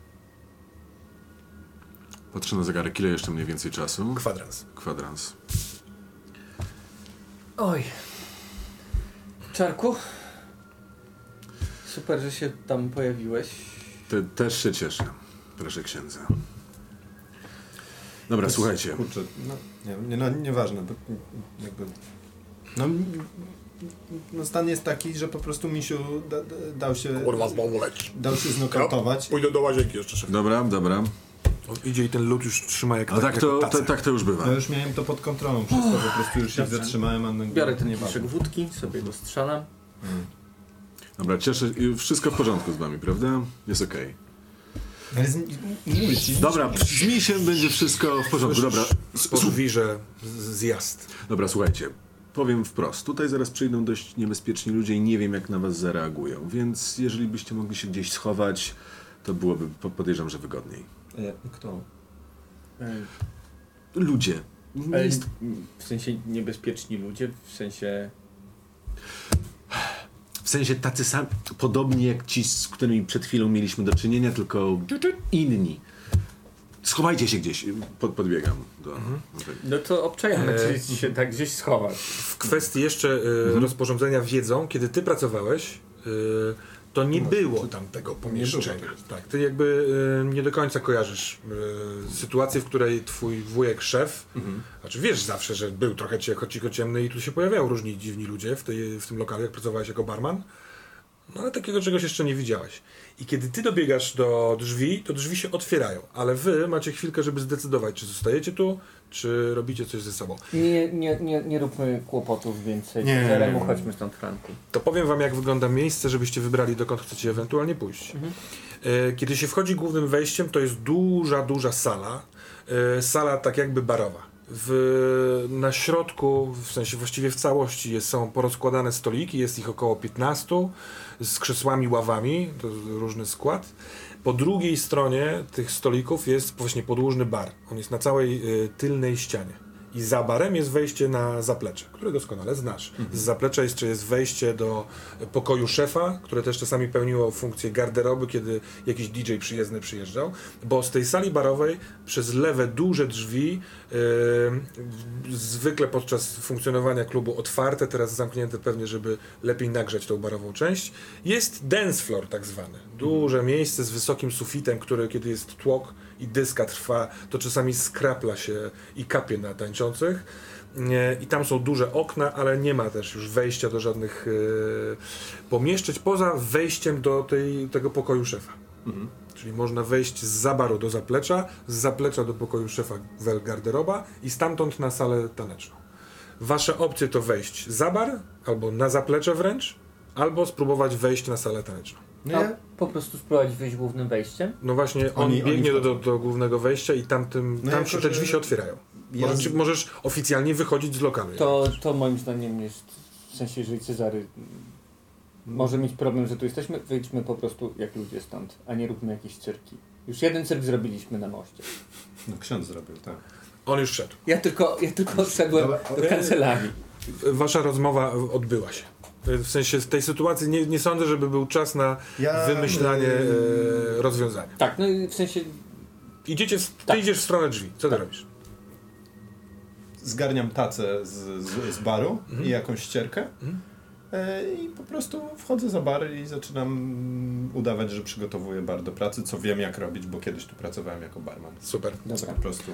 Patrzę na zegarek, ile jeszcze mniej więcej czasu? Kwadrans. Kwadrans. Oj. Czarku? Super, że się tam pojawiłeś. Te, też się cieszę. Proszę księdza. Dobra, słuchajcie. Kurczę, no, nie, nie, no, nieważne, bo jakby... No, no stan jest taki, że po prostu Misiu da, da, dał się... Kurwa, znowu leci. Dał się znokautować. Pójdę do łazienki jeszcze szef. Dobra, dobra. On idzie i ten lód już trzyma jak A tak jako to, to, tak to już bywa. Ja już miałem to pod kontrolą przez to, po prostu już się zatrzymałem, a no, Biorę ten nie wódki, sobie go strzelam. Dobra, cieszę się. Wszystko w porządku z wami, prawda? Jest okej. Ale z, mówię ci, Dobra, z misiem będzie wszystko w porządku. Dobra, Podwirze zjazd. dobra, słuchajcie. Powiem wprost. Tutaj zaraz przyjdą dość niebezpieczni ludzie i nie wiem, jak na was zareagują. Więc jeżeli byście mogli się gdzieś schować, to byłoby, po- podejrzewam, że wygodniej. E, Kto? E, Ludzie. Nie jest, w sensie niebezpieczni ludzie, w sensie... w sensie tacy sami, podobni jak ci, z którymi przed chwilą mieliśmy do czynienia, tylko inni. Schowajcie się gdzieś. Pod, podbiegam do. tego. No to obczajamy, E, czy się tak gdzieś schować. W kwestii jeszcze y, rozporządzenia wiedzą, kiedy ty pracowałeś, y, to nie było tam tego pomieszczenia. było tak, ty jakby y, nie do końca kojarzysz y, sytuację, w której twój wujek szef, znaczy wiesz zawsze, że był trochę cicho, cicho ciemny i tu się pojawiają różni dziwni ludzie w, tej, w tym lokalu, jak pracowałeś jako barman. No ale takiego czegoś jeszcze nie widziałeś. I kiedy ty dobiegasz do drzwi, to drzwi się otwierają, ale wy macie chwilkę, żeby zdecydować, czy zostajecie tu, czy robicie coś ze sobą. Nie, nie, nie, nie róbmy kłopotów więcej. Nie. Teremu, chodźmy stąd, Franku. To powiem wam, jak wygląda miejsce, żebyście wybrali, dokąd chcecie ewentualnie pójść. E, Kiedy się wchodzi głównym wejściem, to jest duża, duża sala. E, Sala tak jakby barowa. W, na środku, w sensie właściwie w całości jest, są porozkładane stoliki, jest ich około 15 z krzesłami, ławami, to różny skład. Po drugiej stronie tych stolików jest właśnie podłużny bar. On jest na całej y, tylnej ścianie. I za barem jest wejście na zaplecze, które doskonale znasz. Z zaplecza jeszcze jest wejście do pokoju szefa, które też czasami pełniło funkcję garderoby, kiedy jakiś DJ przyjezdny przyjeżdżał. Bo z tej sali barowej przez lewe duże drzwi, yy, zwykle podczas funkcjonowania klubu otwarte, teraz zamknięte pewnie, żeby lepiej nagrzać tą barową część, jest dance floor tak zwany. Duże miejsce z wysokim sufitem, które kiedy jest tłok i dyska trwa, to czasami skrapla się i kapie na tańczących. Nie, I tam są duże okna, ale nie ma też już wejścia do żadnych e, pomieszczeń, poza wejściem do tej, tego pokoju szefa. Czyli można wejść z zabaru do zaplecza, z zaplecza do pokoju szefa wel garderoba i stamtąd na salę taneczną. Wasze opcje to wejść za bar, albo na zaplecze wręcz, albo spróbować wejść na salę taneczną. No A po prostu spróbować wyjść głównym wejściem? No właśnie, on Oni- oni biegnie do, do, do głównego wejścia i tamtym, No tam jako, się, te drzwi się otwierają. ja Możesz, z- możesz oficjalnie wychodzić z lokalu. To, to moim zdaniem jest, w sensie jeżeli Cezary może mieć problem, że tu jesteśmy, wyjdźmy po prostu jak ludzie stąd, a nie róbmy jakieś cyrki. Już jeden cyrk zrobiliśmy na moście. no, ksiądz zrobił, tak. On już szedł. Ja tylko, ja tylko odszedłem Dobra, do kancelarii. Wasza rozmowa odbyła się. W sensie w tej sytuacji nie, nie sądzę, żeby był czas na Ja, wymyślanie yy, e, rozwiązania. Tak, no i w sensie Idziecie, w, ty Tak. idziesz w stronę drzwi. Co ty Tak. robisz? zgarniam tacę z, z, z baru Mhm. i jakąś ścierkę Mhm. e, i po prostu wchodzę za bar i zaczynam udawać, że przygotowuję bar do pracy, co wiem jak robić, bo kiedyś tu pracowałem jako barman. Super. Dobra. Po prostu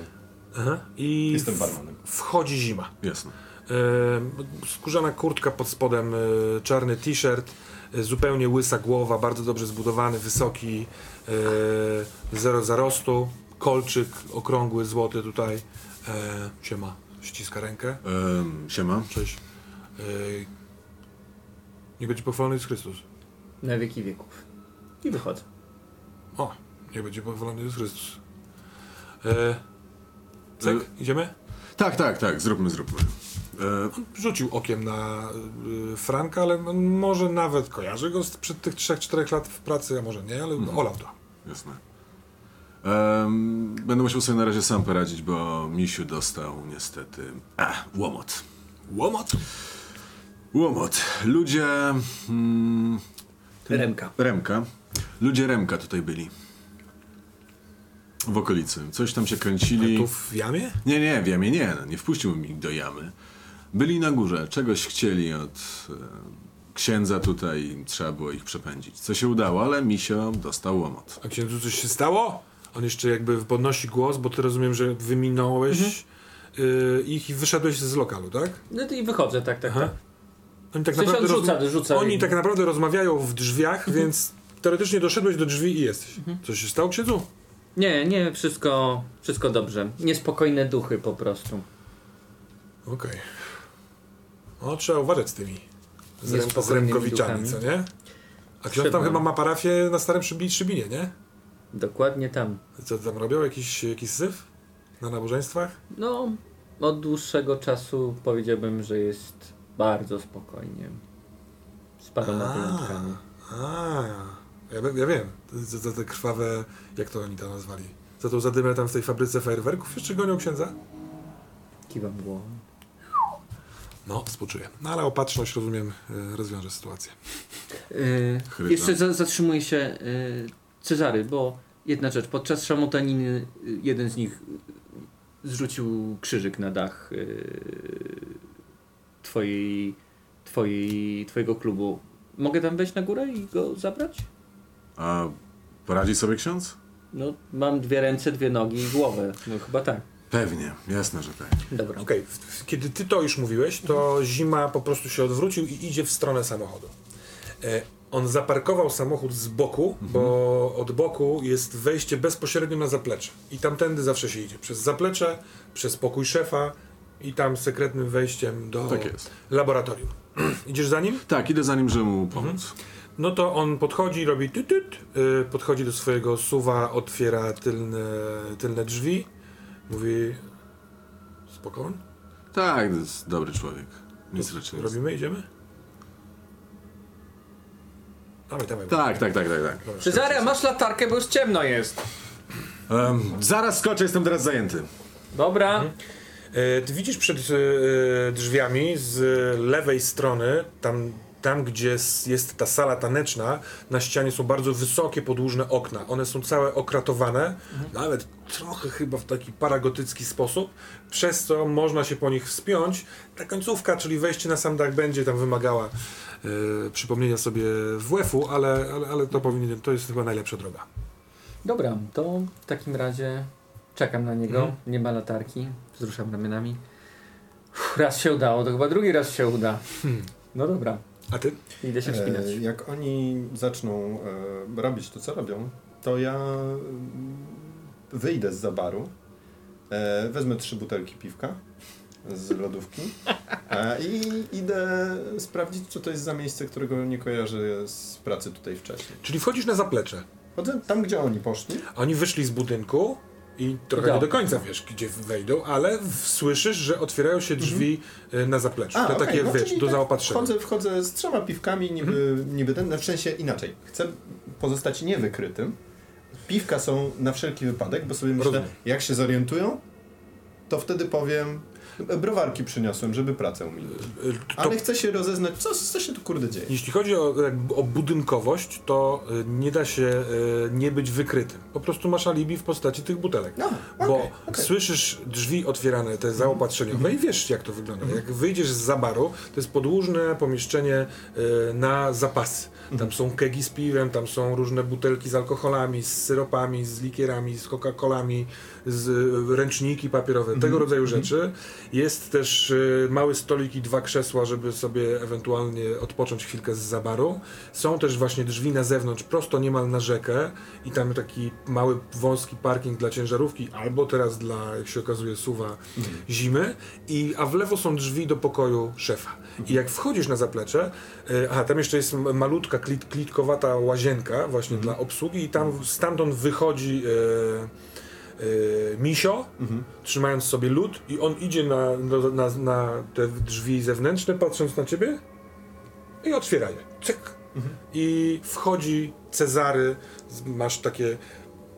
Aha. I jestem barmanem. wchodzi zima. Jasne. E, skórzana kurtka pod spodem, e, czarny t-shirt, e, zupełnie łysa głowa, bardzo dobrze zbudowany, wysoki, zero zarostu, kolczyk okrągły, złoty tutaj. Siema, ściska rękę. Em, siema. Cześć. Nie będzie pochwalony Jezus Chrystus. Na wieki wieków. I wychodzę. O, nie będzie pochwalony Jezus Chrystus. E, cyk, E- idziemy? Tak, tak, tak, zróbmy, zróbmy. E, Rzucił okiem na y, Franka, ale może nawet kojarzy go sprzed tych 3-4 lat w pracy, a może nie, ale olał to. jasne. Em, będę musiał sobie na razie sam poradzić, bo Misiu dostał niestety... A, łomot. Łomot? Łomot. Ludzie... Mm, Remka. Remka. Ludzie Remka tutaj byli. W okolicy. Coś tam się kręcili. Tu w jamie? Nie, nie, w jamie nie. No, nie wpuściłbym ich do jamy. Byli na górze, czegoś chcieli od e, księdza tutaj trzeba było ich przepędzić. Co się udało, ale Misio dostał łomot. A księdzu coś się stało? On jeszcze jakby podnosi głos, bo ty rozumiem, że wyminąłeś y, ich i wyszedłeś z lokalu, tak? No to i wychodzę, tak, tak, Aha. tak. Oni tak W sensie on naprawdę rzuca- rozma- rzuca Oni im. tak naprawdę rozmawiają w drzwiach, Mhm. więc teoretycznie doszedłeś do drzwi i jesteś. Coś się stało, księdzu? Nie, nie, wszystko, wszystko dobrze. Niespokojne duchy po prostu. Okej. O, trzeba uważać z tymi z, rem, z Remkowiczami, co nie? A ksiądz tam chyba ma parafię na Starym Szybi, Szybinie, nie? Dokładnie tam. Co tam robią? Jakiś, jakiś syf? Na nabożeństwach? No, od dłuższego czasu powiedziałbym, że jest bardzo spokojnie. Z paroma wyjątkami. A, ja, ja wiem. Za, za te krwawe, jak to oni to nazwali? Za tą zadymę tam w tej fabryce fajerwerków jeszcze gonią księdza? Kiwam głową. No, współczuję. No ale opatrzność, rozumiem, y, rozwiąże sytuację. Yy, jeszcze za, zatrzymuje się yy, Cezary, bo jedna rzecz. Podczas szamotaniny yy, jeden z nich yy, zrzucił krzyżyk na dach yy, twojej, twojej, twojego klubu. Mogę tam wejść na górę i go zabrać? A poradzi sobie ksiądz? No, mam dwie ręce, dwie nogi i głowę. No chyba tak. Pewnie, jasne, że tak. Dobra. Okej, w- kiedy ty to już mówiłeś, to Zima po prostu się odwrócił i idzie w stronę samochodu. E, on zaparkował samochód z boku, bo od boku jest wejście bezpośrednio na zaplecze. I tamtędy zawsze się idzie. Przez zaplecze, przez pokój szefa i tam sekretnym wejściem do Tak jest. laboratorium. Idziesz za nim? Tak, idę za nim, żeby mu pomóc. No to on podchodzi, robi tyt, tyt, y, podchodzi do swojego suwa, otwiera tylne, tylne drzwi, mówi spokojnie, Tak, to jest dobry człowiek. Nic raczej nie robimy, idziemy? Dawaj, dawaj. Tak, tak, tak, tak, tak. Dobra. Cezary, a masz latarkę, bo już ciemno jest. Em, zaraz skoczę, jestem teraz zajęty. Dobra. E, Ty widzisz przed e, drzwiami z lewej strony, tam, tam gdzie jest ta sala taneczna, na ścianie są bardzo wysokie, podłużne okna. One są całe okratowane, nawet trochę chyba w taki paragotycki sposób, przez co można się po nich wspiąć. Ta końcówka, czyli wejście na sam dach będzie tam wymagała e, przypomnienia sobie WF-u, ale, ale, ale to powinien, to jest chyba najlepsza droga. Dobra, to w takim razie czekam na niego. Mhm. Nie ma latarki. Wzruszam ramionami. Uff, raz się udało, to chyba drugi raz się uda. Hmm. No dobra, A ty? idę się wspinać. E, jak oni zaczną e, robić to, co robią, to ja mm, wyjdę z baru, e, wezmę trzy butelki piwka z lodówki e, i idę sprawdzić, co to jest za miejsce, którego nie kojarzę z pracy tutaj wcześniej. Czyli wchodzisz na zaplecze. Chodzę tam, gdzie oni poszli. Oni wyszli z budynku i trochę nie do końca wiesz, gdzie wejdą, ale słyszysz, że otwierają się drzwi y, na zapleczu. to okej, takie, no, wiesz, do tak zaopatrzenia. Wchodzę, wchodzę z trzema piwkami, niby, niby ten, w sensie inaczej. Chcę pozostać niewykrytym. Piwka są na wszelki wypadek, bo sobie myślę, Rozumiem. jak się zorientują, to wtedy powiem, browarki przyniosłem, żeby pracę umilić. Y, To, Ale chcę się rozeznać, co, co się tu kurde dzieje. jeśli chodzi o, o budynkowość, to y, nie da się y, nie być wykrytym. Po prostu masz alibi w postaci tych butelek. No, Bo okej. słyszysz drzwi otwierane, te zaopatrzeniowe i wiesz jak to wygląda. Jak wyjdziesz z zabaru, to jest podłużne pomieszczenie na zapasy. Tam są kegi z piwem, tam są różne butelki z alkoholami, z syropami, z likierami, z Coca-Colami, z ręczniki papierowe, tego rodzaju rzeczy. Jest też e, mały stolik i dwa krzesła, żeby sobie ewentualnie odpocząć chwilkę z zabaru. Są też właśnie drzwi na zewnątrz, prosto niemal na rzekę i tam taki mały, wąski parking dla ciężarówki, albo teraz dla, jak się okazuje, suwa zimy. I, a w lewo są drzwi do pokoju szefa. I jak wchodzisz na zaplecze, aha, tam jeszcze jest malutka, klit, klitkowata łazienka właśnie dla obsługi i tam stamtąd wychodzi e, e, misio, trzymając sobie lód i on idzie na, na, na, te drzwi zewnętrzne, patrząc na ciebie i otwiera je. Cyk. I wchodzi Cezary, masz takie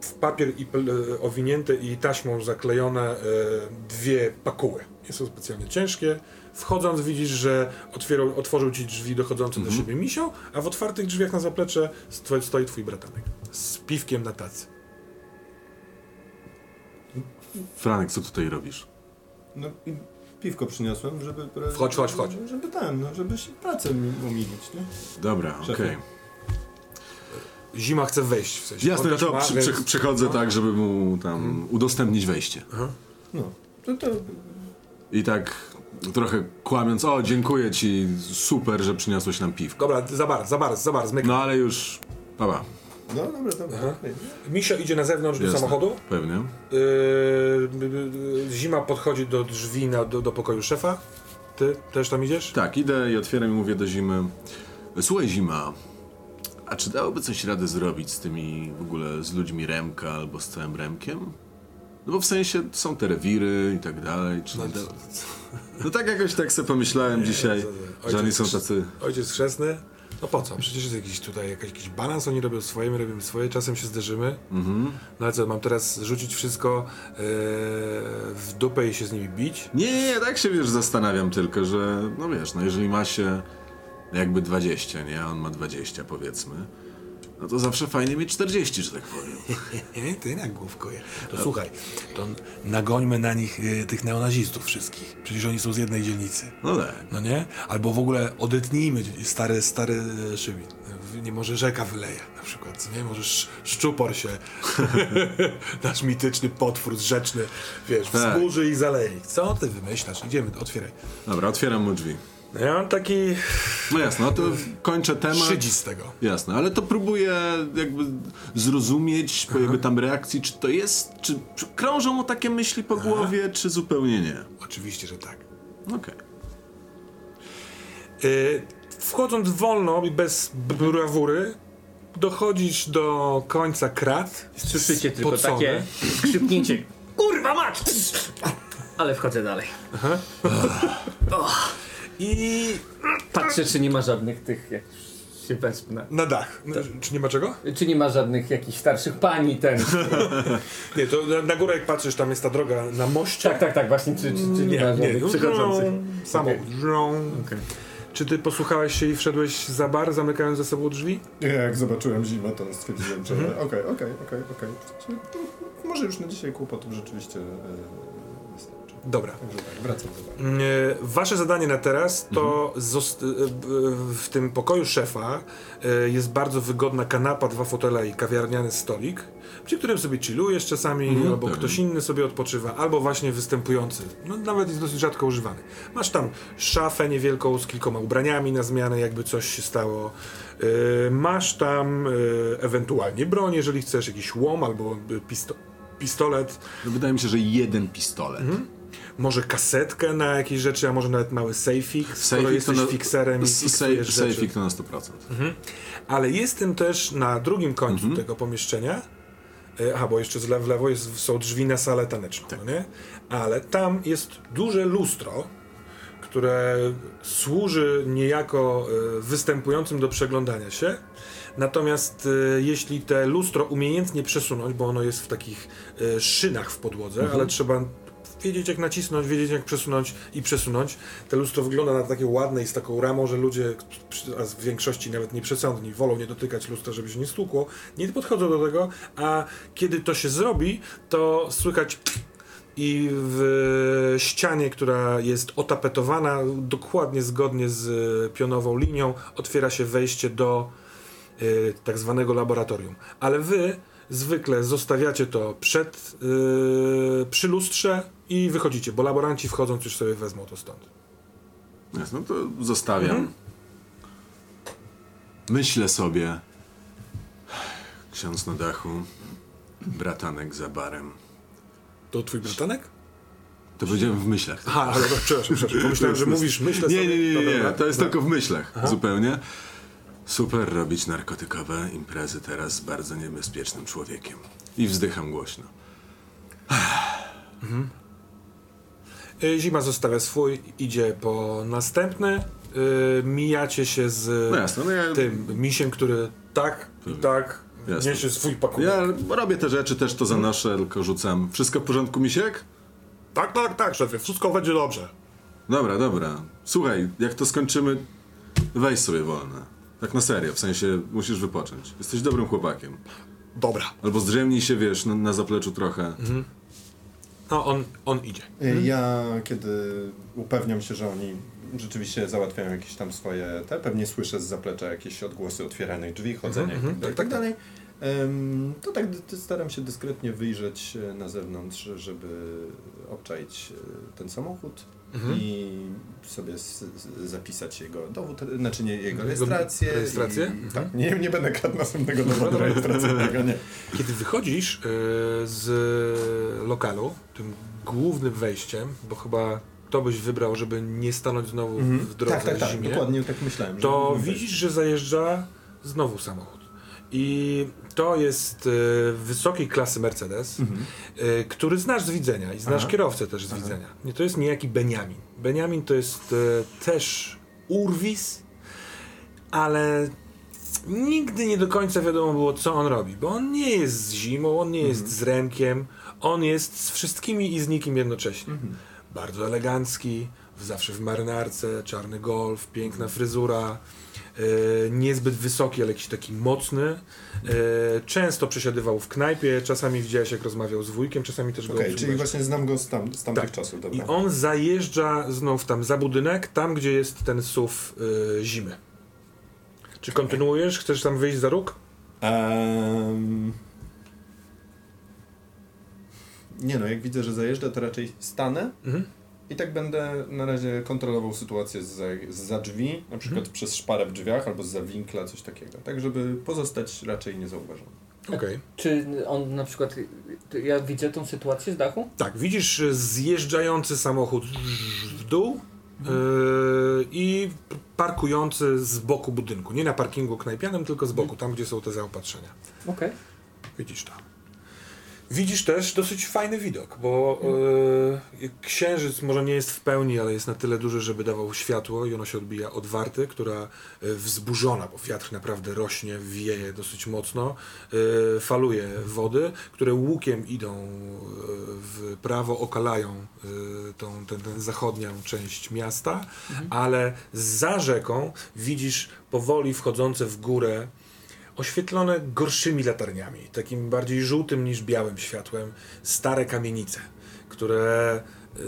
w papier i e, owinięte i taśmą zaklejone e, dwie pakuły. Nie są specjalnie ciężkie. Wchodząc widzisz, że otwierał, otworzył ci drzwi dochodzące do siebie misio, a w otwartych drzwiach na zaplecze sto- stoi twój bratanek. Z piwkiem na tacy. Franek, co tutaj robisz? No i piwko przyniosłem, żeby... Wchodź, wchodź, wchodź. Żeby ten, no, żeby się pracę mi umilić, nie? Dobra, okej. Szefie. Zima chce wejść w sensie. Jasne, to ma, przy, więc- przy, przychodzę tak, żeby mu tam udostępnić wejście. No. To, to I tak trochę kłamiąc, o dziękuję ci, super, że przyniosłeś nam piwko. Dobra, za bardzo, za bardzo, za bardzo. No ale już, papa, No dobra, dobra. Misio idzie na zewnątrz do jasne, samochodu. Pewnie. Yy, zima podchodzi do drzwi na, do, do pokoju szefa. Ty też tam idziesz? Tak, idę i otwieram i mówię do Zimy, słuchaj Zima, a czy dałoby coś radę zrobić z tymi, w ogóle z ludźmi Remka albo z całym Remkiem? No bo w sensie są te rewiry i tak dalej. Czy No, no, no tak jakoś tak sobie pomyślałem dzisiaj, to- to- że oni ojciec- są tacy... Ojciec chrzestny? No po co? Przecież jest jakiś tutaj jakiś, jakiś balans, oni robią swoje, my robimy swoje, czasem się zderzymy. Mhm. No ale co, mam teraz rzucić wszystko yy, w dupę i się z nimi bić? Nie, nie, nie, tak się wiesz, zastanawiam tylko, że no wiesz, no jeżeli ma się jakby 20, nie, on ma 20 powiedzmy, no to zawsze fajnie mieć 40, że tak powiem. Nie, ty na główko je. To słuchaj, to nagońmy na nich y, tych neonazistów wszystkich. Przecież oni są z jednej dzielnicy. No tak. No nie? Albo w ogóle odetnijmy stary, stary szybin. Nie może rzeka wyleje na przykład, nie? Może sz- szczupor się, nasz mityczny potwór rzeczny, wiesz, Tak. wzburzy i zaleje. Co ty wymyślasz? Idziemy, otwieraj. Dobra, otwieram mu drzwi. No ja mam taki No jasne, no to kończę temat. szydzi z tego. Jasne, ale to próbuję jakby zrozumieć po jego tam reakcji, czy to jest, czy, krążą mu takie myśli po głowie, czy zupełnie nie. Oczywiście, że tak. Okej. Y, wchodząc wolno i bez brawury, dochodzisz do końca krat. Słyszycie tylko spocony. takie skrzypnięcie. Kurwa mać! Ale wchodzę dalej. I Patrzę, czy nie ma żadnych tych, jak się wespnę. na dach. No, Czy nie ma czego? Czy nie ma żadnych jakichś starszych pani ten. Nie, to na, na górę jak patrzysz, tam jest ta droga na moście. tak, tak, tak, właśnie, czy, czy, czy nie, ma żadnych przychodzących. Samochód. Żrą. Okej. Czy ty posłuchałeś się i wszedłeś za bar, zamykając za sobą drzwi? Ja Jak zobaczyłem zimę, to stwierdziłem, że Mhm. okej, okej, okej, okej. Może już na dzisiaj kłopotów rzeczywiście e. Dobra. Tak, wracam do. Mm, e, Wasze zadanie na teraz to zost- e, b- w tym pokoju szefa e, jest bardzo wygodna kanapa, dwa fotele i kawiarniany stolik, przy którym sobie chillujesz czasami, Mhm, albo pewnie. ktoś inny sobie odpoczywa, albo właśnie występujący. No, nawet jest dosyć rzadko używany. Masz tam szafę niewielką z kilkoma ubraniami na zmianę, jakby coś się stało. E, Masz tam e, ewentualnie broń, jeżeli chcesz, jakiś łom albo e, pisto- pistolet. No wydaje mi się, że jeden pistolet. Może kasetkę na jakieś rzeczy, a może nawet mały sejfik, skoro Sejfik jesteś na- fikserem i fiksujesz rzeczy. Sejfik to na 100%. Ale jestem też na drugim końcu tego pomieszczenia, e, aha, bo jeszcze w lewo jest, są drzwi na salę taneczną, no nie? Ale tam jest duże lustro, które służy niejako e, występującym do przeglądania się. Natomiast e, jeśli te lustro umiejętnie przesunąć, bo ono jest w takich szynach w podłodze, ale trzeba wiedzieć jak nacisnąć, wiedzieć jak przesunąć i przesunąć. Te lustro wygląda na takie ładne i z taką ramą, że ludzie, a w większości nawet nieprzesądni, wolą nie dotykać lustra, żeby się nie stłukło, nie podchodzą do tego, a kiedy to się zrobi, to słychać i w ścianie, która jest otapetowana dokładnie zgodnie z pionową linią, otwiera się wejście do y, tak zwanego laboratorium. Ale wy zwykle zostawiacie to przed, yy, przy lustrze i wychodzicie, bo laboranci wchodząc już sobie wezmą to stąd. Jasne, no to zostawiam. Mhm. Myślę sobie. Ksiądz na dachu, bratanek za barem. To twój bratanek? To powiedziałem w myślach. Aha, ale to, przepraszam, przepraszam. Pomyślałem, że mówisz, myślę Nie, sobie... nie, nie, nie, dobra, to jest dobra. tylko w myślach zupełnie. Super robić narkotykowe imprezy teraz z bardzo niebezpiecznym człowiekiem. I wzdycham głośno. Y, Zima zostawia swój, idzie po następny. Y, mijacie się z No jasne, no ja, tym misiem, który tak i tak Jasne. niesie swój pakunek. ja robię te rzeczy, też to zanoszę, tylko rzucam. Wszystko w porządku, misiek? Tak, tak, tak, szefie, wszystko będzie dobrze. Dobra, dobra. Słuchaj, jak to skończymy, weź sobie wolne. Tak na serio, w sensie musisz wypocząć. Jesteś dobrym chłopakiem. Dobra. Albo zdrzemnij się, wiesz, na, na zapleczu trochę. No, on, on idzie. Y, Ja, kiedy upewniam się, że oni rzeczywiście załatwiają jakieś tam swoje te, pewnie słyszę z zaplecza jakieś odgłosy otwieranych drzwi, chodzenia Mhm, i tak dalej, tak, tak to tak staram się dyskretnie wyjrzeć e, na zewnątrz, żeby obczaić e, ten samochód Mhm. i sobie s- s- zapisać jego dowód, znaczy nie jego Jego rejestrację. rejestrację? I, Mhm. Tak, nie, nie będę kradł następnego dowodu rejestracyjnego, nie. Kiedy wychodzisz y, z lokalu, tym głównym wejściem, bo chyba to byś wybrał, żeby nie stanąć znowu w drodze tak, tak, tak, zimie, dokładnie tak myślałem. to widzisz, że zajeżdża znowu samochód. I to jest y, wysokiej klasy Mercedes, Mhm. y, który znasz z widzenia i znasz Aha. kierowcę też z widzenia. Nie, to jest niejaki Beniamin. Beniamin to jest y, też urwis, ale nigdy nie do końca wiadomo było, co on robi, bo on nie jest z zimą, on nie jest z Remkiem, on jest z wszystkimi i z nikim jednocześnie. Bardzo elegancki, zawsze w marynarce, czarny golf, piękna fryzura, e, niezbyt wysoki, ale jakiś taki mocny. E, często przesiadywał w knajpie, czasami widziałeś jak rozmawiał z wujkiem, czasami też go Okej, czyli właśnie znam go z, tam, z tamtych Tak. czasów, dobra. I on zajeżdża znów tam za budynek, tam gdzie jest ten SUV y, zimy. Czy kontynuujesz? Chcesz tam wyjść za róg? Em, Nie no, jak widzę, że zajeżdża, to raczej stanę Mhm. I tak będę na razie kontrolował sytuację za, za drzwi, na przykład Mhm. przez szparę w drzwiach albo za winkla, coś takiego. Tak, żeby pozostać raczej niezauważony. Okej. Czy on na przykład. Ja widzę tą sytuację z dachu? Tak, widzisz zjeżdżający samochód w dół y, i parkujący z boku budynku. Nie na parkingu knajpianym, tylko z boku, tam gdzie są te zaopatrzenia. Okej. Widzisz to. Widzisz też dosyć fajny widok, bo e, księżyc może nie jest w pełni, ale jest na tyle duży, żeby dawał światło i ono się odbija od warty, która e, wzburzona, bo wiatr naprawdę rośnie, wieje dosyć mocno, e, faluje wody, które łukiem idą w prawo, okalają tą tę tę zachodnią część miasta, ale za rzeką widzisz powoli wchodzące w górę oświetlone gorszymi latarniami, takim bardziej żółtym niż białym światłem, stare kamienice, które, yy,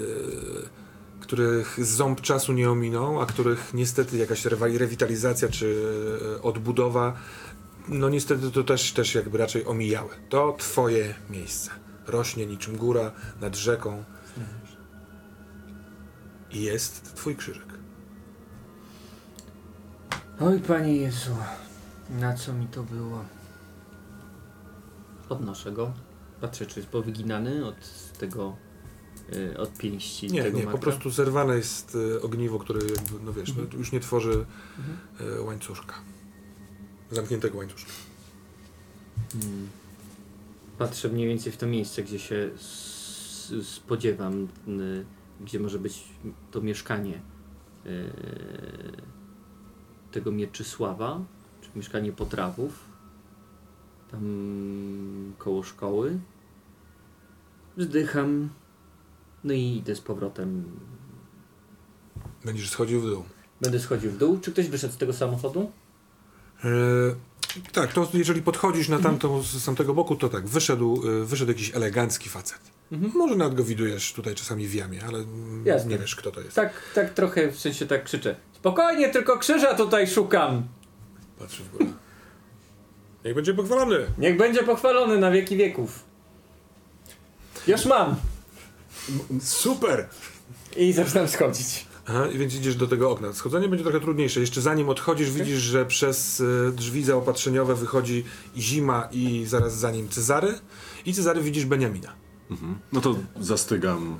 których ząb czasu nie ominął, a których niestety jakaś rewitalizacja czy yy, odbudowa, no niestety to też, też jakby raczej omijały. To twoje miejsce. Rośnie niczym góra nad rzeką i jest twój krzyżyk. Oj, Panie Jezu, na co mi to było? Podnoszę go. Patrzę, czy jest powyginany od tego, y, od pięści Nie, tego nie, po marka. prostu zerwane jest e, ogniwo, które jakby, no wiesz, Mhm. no, już nie tworzy e, łańcuszka. Zamkniętego łańcuszka. Hmm. Patrzę mniej więcej w to miejsce, gdzie się spodziewam, y, gdzie może być to mieszkanie y, tego Mieczysława, czy mieszkanie potrawów, tam koło szkoły. Wzdycham, no i idę z powrotem. Będziesz schodził w dół. Będę schodził w dół. Czy ktoś wyszedł z tego samochodu? E, tak, to jeżeli podchodzisz na tamtą, z tamtego boku, to tak, wyszedł, e, wyszedł jakiś elegancki facet. Mhm. Może nawet go widujesz tutaj czasami w jamie, ale mm, Jasne. nie wiesz kto to jest. Tak, tak trochę, w sensie tak krzyczę. Spokojnie, tylko krzyża tutaj szukam. Patrzy w górę. Niech będzie pochwalony. Niech będzie pochwalony na wieki wieków. Już mam. Super! I zaczynam schodzić. Aha, i więc idziesz do tego okna. Schodzenie będzie trochę trudniejsze. Jeszcze zanim odchodzisz, widzisz, że przez y, drzwi zaopatrzeniowe wychodzi zima i zaraz za nim Cezary. I Cezary widzisz Beniamina. No to zastygam.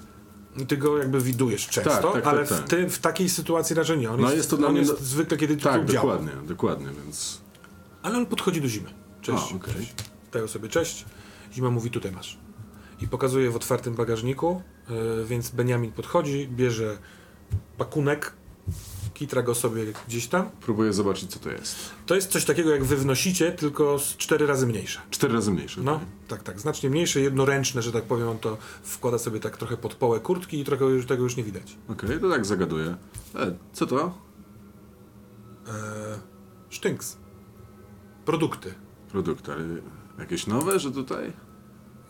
Ty go jakby widujesz często, Tak, tak, tak, ale tak. W, ty, w takiej sytuacji raczej nie. On No jest, jest to dla mnie jest do- zwykle, kiedy ty Tak, tu działa. dokładnie, dokładnie, więc. Ale on podchodzi do zimy. Cześć. A, cześć. Dają sobie cześć. Zima mówi, tutaj masz. I pokazuje w otwartym bagażniku, y, więc Beniamin podchodzi, bierze pakunek, kitra go sobie gdzieś tam. Próbuję zobaczyć, co to jest. To jest coś takiego, jak wy wnosicie, tylko cztery razy mniejsze. Cztery razy mniejsze. No, tak, tak, znacznie mniejsze, jednoręczne, że tak powiem, on to wkłada sobie tak trochę pod połę kurtki i trochę już tego już nie widać. Okej, to tak zagaduję. E, co to? Eee, sztynks. Produkty. Produkty, ale jakieś nowe, że tutaj?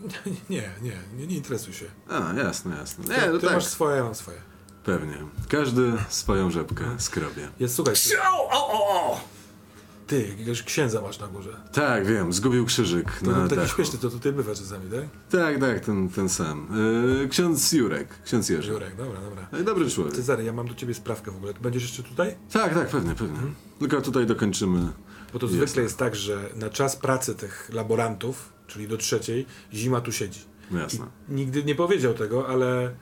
Nie, nie, nie, nie interesuj się. A, jasne, jasne. Ty, Nie, no ty tak, masz swoje, ja mam swoje. Pewnie. Każdy swoją rzepkę skrobie. Jest, słuchaj, ty, O, o, o, ty jakiegoś księdza masz na górze. Tak, wiem, zgubił krzyżyk To, na taki dachu. śmieszny, to tutaj bywa czasami, tak? Tak, tak, ten, ten sam. E, ksiądz Jurek, ksiądz Jerzy. Jurek, dobra, dobra. Dobry człowiek. Cezary, ja mam do ciebie sprawkę w ogóle. Będziesz jeszcze tutaj? Tak, tak, pewnie, pewnie. Tylko tutaj dokończymy. Bo to zwykle jest tak, że na czas pracy tych laborantów, czyli do trzeciej, zima tu siedzi. Jasne. I nigdy nie powiedział tego, ale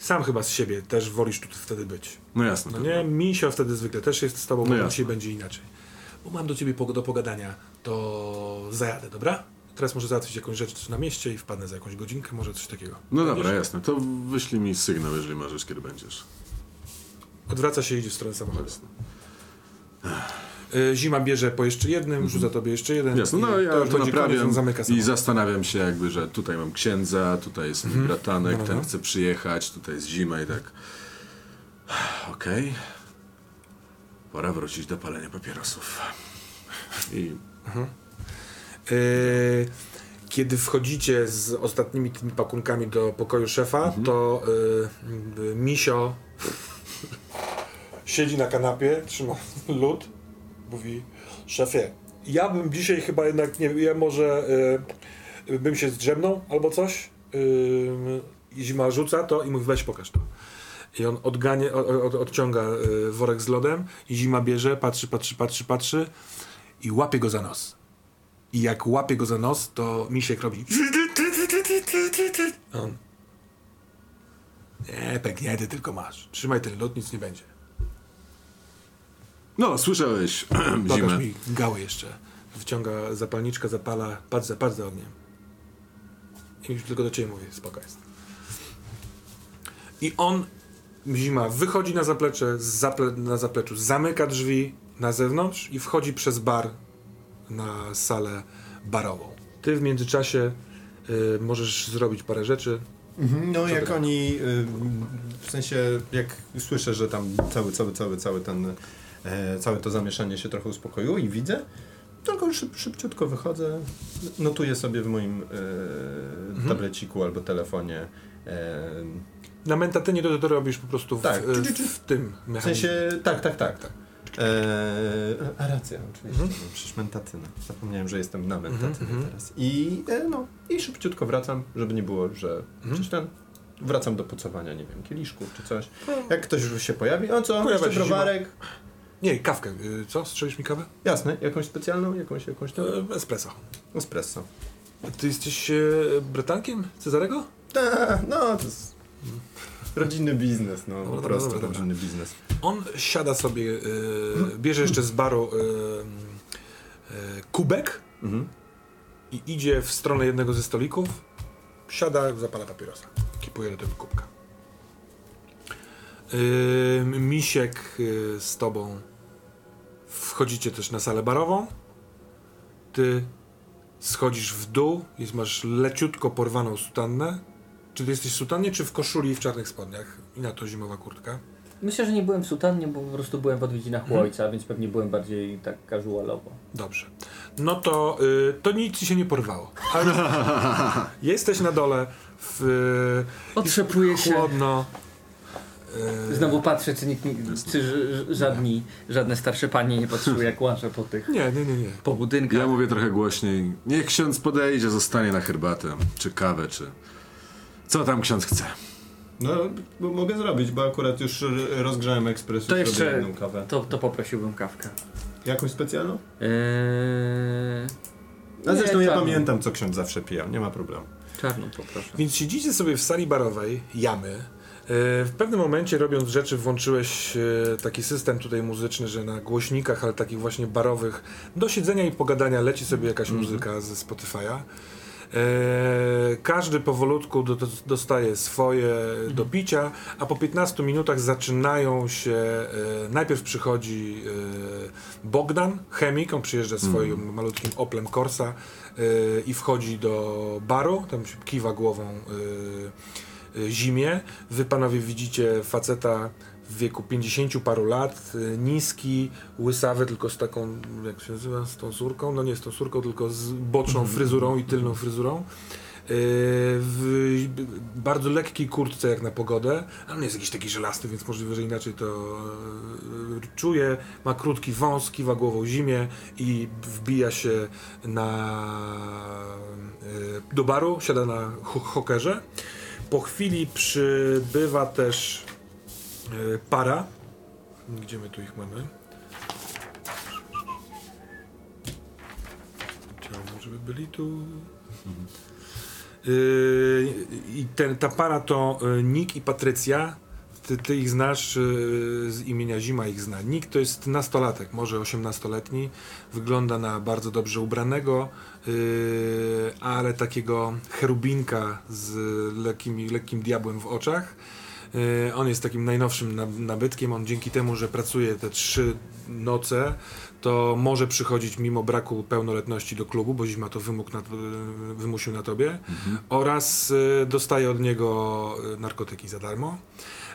sam chyba z siebie też wolisz tu wtedy być. No jasne. No nie, Misio wtedy zwykle też jest z tobą, No bo dzisiaj będzie inaczej. Bo mam do ciebie do pogadania, to zajadę, dobra? Teraz może załatwić jakąś rzecz na mieście i wpadnę za jakąś godzinkę, może coś takiego. No Będziesz? dobra, jasne. To wyślij mi sygnał, jeżeli możesz, kiedy będziesz. Odwraca się i idzie w stronę samochodu. Jasne. Y, Zima bierze po jeszcze jednym, rzuca tobie jeszcze jeden. Jasne, no ja to to koniec, naprawiam on zamyka i zastanawiam się jakby, że tutaj mam księdza, tutaj jest mój bratanek, No, no, ten no. chce przyjechać, tutaj jest zima i tak. Okej. Pora wrócić do palenia papierosów. I Y, Kiedy wchodzicie z ostatnimi tymi pakunkami do pokoju szefa, Mhm. to y, y, Misio siedzi na kanapie, trzyma lód, mówi szefie, ja bym dzisiaj chyba jednak, nie wiem, może y, bym się zdrzemnął albo coś. Y, zima rzuca to i mówi weź pokaż to. I on odganie, od, od, odciąga y, worek z lodem i zima bierze, patrzy, patrzy, patrzy, patrzy i łapie go za nos. I jak łapie go za nos, to misiek robi. On. Nie, pęknięty tylko masz. Trzymaj ten lód, nic nie będzie. No, słyszałeś zimę. mi gały jeszcze. Wciąga zapalniczkę, zapala. Patrz za, patrz za ogniem. I już tylko do ciebie mówię, spoko jest. I on, zima, wychodzi na zaplecze, z zaple, na zapleczu zamyka drzwi na zewnątrz i wchodzi przez bar na salę barową. Ty w międzyczasie y, możesz zrobić parę rzeczy. Mhm, No jak oni, y, w sensie jak słyszę, że tam cały, cały, cały, cały ten, całe to zamieszanie się trochę uspokoiło i widzę, tylko szyb, szybciutko wychodzę, notuję sobie w moim e, tableciku albo telefonie, e, Na mentatynie to, to robisz po prostu w, Tak. w, w tym w mechanizmie. sensie, tak, tak, tak. tak. E, a racja, oczywiście, Mhm. no, przecież mentatyna. Zapomniałem, że jestem na mentatynie mhm. teraz. I e, no, i szybciutko wracam, żeby nie było, że Mhm. ten wracam do pocowania, nie wiem, kieliszków czy coś. Jak ktoś już się pojawi, o co, Pojawia jeszcze browarek? Nie, kawkę. Y, Co? Strzelisz mi kawę? Jasne, jakąś specjalną, jakąś, jakąś tam E, Espresso. espresso. Ty jesteś e, bratankiem Cezarego? Ta, no, to jest rodzinny biznes, no, Dobra, po prostu dobra, dobra. rodzinny biznes. On siada sobie, e, bierze jeszcze z baru e, kubek Mhm. i idzie w stronę jednego ze stolików. Siada, zapala papierosa. Kipuje do tego kubka. Misiek z tobą wchodzicie też na salę barową. Ty schodzisz w dół i masz leciutko porwaną sutannę. Czy ty jesteś w sutannie, czy w koszuli i w czarnych spodniach? I na to zimowa kurtka. Myślę, że nie byłem w sutannie, bo po prostu byłem w odwiedzinach u Mhm. ojca, więc pewnie byłem bardziej tak casualowo. Dobrze. No to, y, to nic ci się nie porwało. Ale jesteś na dole w Otrzepuję się chłodno. Y, Znowu patrzę, czy, nikt, czy żadni, żadne starsze panie nie patrzyły jak łażę po tych, Nie, nie, nie, nie. po budynkach. Ja mówię trochę głośniej. Niech ksiądz podejdzie, zostanie na herbatę, czy kawę, czy... Co tam ksiądz chce? No, bo mogę zrobić, bo akurat już rozgrzałem ekspres, To jeszcze- jedną kawę. To, to poprosiłbym kawkę. Jakąś specjalną? Eee... A zresztą Nie, ja czarną. pamiętam, co ksiądz zawsze pijał, nie ma problemu. Czarną poproszę. Więc siedzicie sobie w sali barowej, jamy. E, W pewnym momencie robiąc rzeczy włączyłeś e, taki system tutaj muzyczny, że na głośnikach, ale takich właśnie barowych, do siedzenia i pogadania leci sobie jakaś muzyka ze Spotify'a. E, każdy powolutku do, do, dostaje swoje do picia, a po 15 minutach zaczynają się. E, najpierw przychodzi e, Bogdan, chemik, on przyjeżdża swoim malutkim Oplem Corsa e, i wchodzi do baru, tam się kiwa głową e, zimie. Wy panowie widzicie faceta w wieku 50 paru lat, e, niski, łysawy, tylko z taką, jak się nazywa, z tą surką, no nie z tą surką, tylko z boczną fryzurą i tylną fryzurą. E, W bardzo lekkiej kurtce jak na pogodę, ale on jest jakiś taki żelasty, więc możliwe, że inaczej to czuje. Ma krótki wąs, kiwa głową zimie i wbija się na, do baru, siada na ho- hokerze. Po chwili przybywa też e, para. Gdzie my tu ich mamy? Chciałbym, żeby byli tu. Yy, I ten, ta para to y, Nick i Patrycja. Ty, ty ich znasz y, z imienia Zima ich zna. Nick to jest nastolatek, może 18-letni. Wygląda na bardzo dobrze ubranego, y, ale takiego cherubinka z lekkimi, lekkim diabłem w oczach. Y, On jest takim najnowszym na- nabytkiem. On dzięki temu, że pracuje te trzy noce, to może przychodzić mimo braku pełnoletności do klubu, bo zima to wymóg na, wymusił na tobie. Oraz y, dostaje od niego narkotyki za darmo.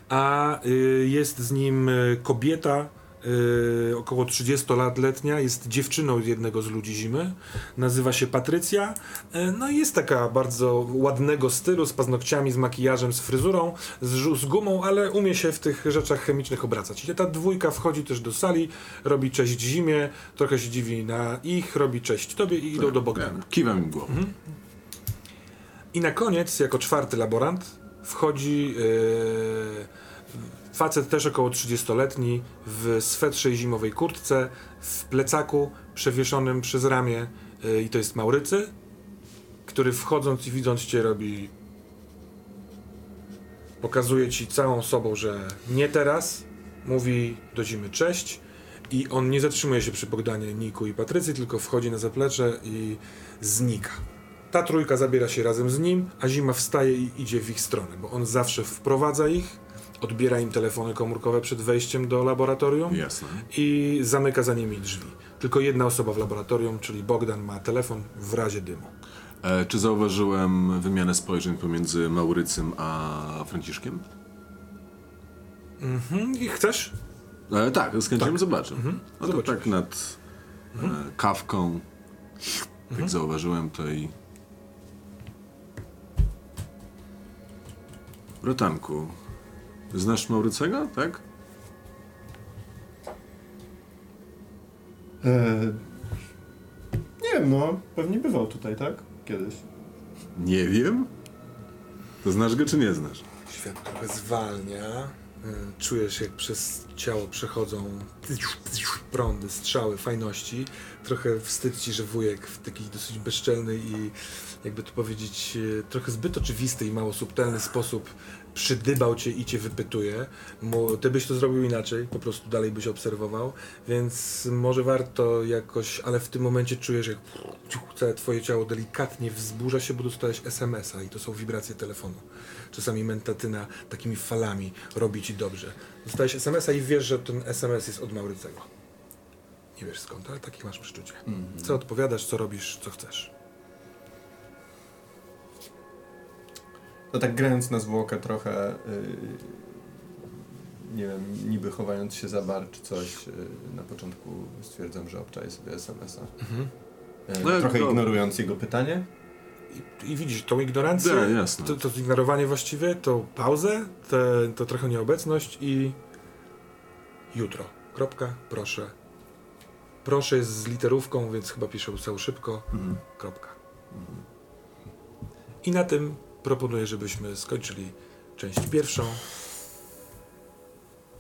A y, jest z nim y, kobieta, y, około 30 lat letnia, jest dziewczyną jednego z ludzi zimy. Nazywa się Patrycja. No i jest taka bardzo ładnego stylu, z paznokciami, z makijażem, z fryzurą, z, z gumą, ale umie się w tych rzeczach chemicznych obracać. I ta dwójka wchodzi też do sali, robi cześć zimie, trochę się dziwi na ich, robi cześć tobie i idą do Bogdana. Kiwam im głową. I na koniec, jako czwarty laborant, wchodzi yy, facet też około 30-letni w swetrze i zimowej kurtce, w plecaku przewieszonym przez ramię yy, i to jest Maurycy, który wchodząc i widząc cię robi pokazuje ci całą sobą, że nie teraz, mówi do zimy cześć i on nie zatrzymuje się przy Bogdanie, Niku i Patrycji, tylko wchodzi na zaplecze i znika. Ta trójka zabiera się razem z nim, a Zima wstaje i idzie w ich stronę, bo on zawsze wprowadza ich, odbiera im telefony komórkowe przed wejściem do laboratorium Jasne. i zamyka za nimi drzwi. Tylko jedna osoba w laboratorium, czyli Bogdan, ma telefon w razie dymu. E, czy zauważyłem wymianę spojrzeń pomiędzy Maurycym a Franciszkiem? Mhm. I chcesz? E, tak, z chęcią Tak. zobaczę. Mhm. No to Zobaczysz. tak nad e, kawką, jak zauważyłem, to i... Rotanku, znasz Maurycego, tak? E, nie wiem, no, pewnie bywał tutaj, tak? Kiedyś. Nie wiem. To znasz go, czy nie znasz? Świat trochę zwalnia. Y, Czujesz, jak przez ciało przechodzą prądy, strzały, fajności. Trochę wstyd ci, że wujek w taki dosyć bezczelny i jakby to powiedzieć, y, trochę zbyt oczywisty i mało subtelny sposób przydybał cię i cię wypytuje. Ty byś to zrobił inaczej, po prostu dalej byś obserwował, więc może warto jakoś, ale w tym momencie czujesz, jak całe twoje ciało delikatnie wzburza się, bo dostałeś SMS-a i to są wibracje telefonu. Czasami mentatyna takimi falami robi ci dobrze. Dostałeś SMS-a i wiesz, że ten SMS jest od Maurycego. Nie wiesz skąd, ale takich masz przeczucie. Co odpowiadasz, co robisz, co chcesz. To tak grając na zwłokę trochę, y, nie wiem, niby chowając się za bar czy coś, y, na początku stwierdzam, że obczaję sobie SMS-a. Mhm. Y, No trochę to- ignorując jego pytanie. I, i widzisz tą ignorancję, Tak, to, to zignorowanie właściwie, tą pauzę, te, to trochę nieobecność i jutro. Kropka, proszę. Proszę jest z literówką, więc chyba piszę całą szybko. Mhm. Kropka. I na tym proponuję, żebyśmy skończyli część pierwszą.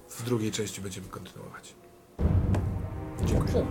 W drugiej części będziemy kontynuować. Dziękuję.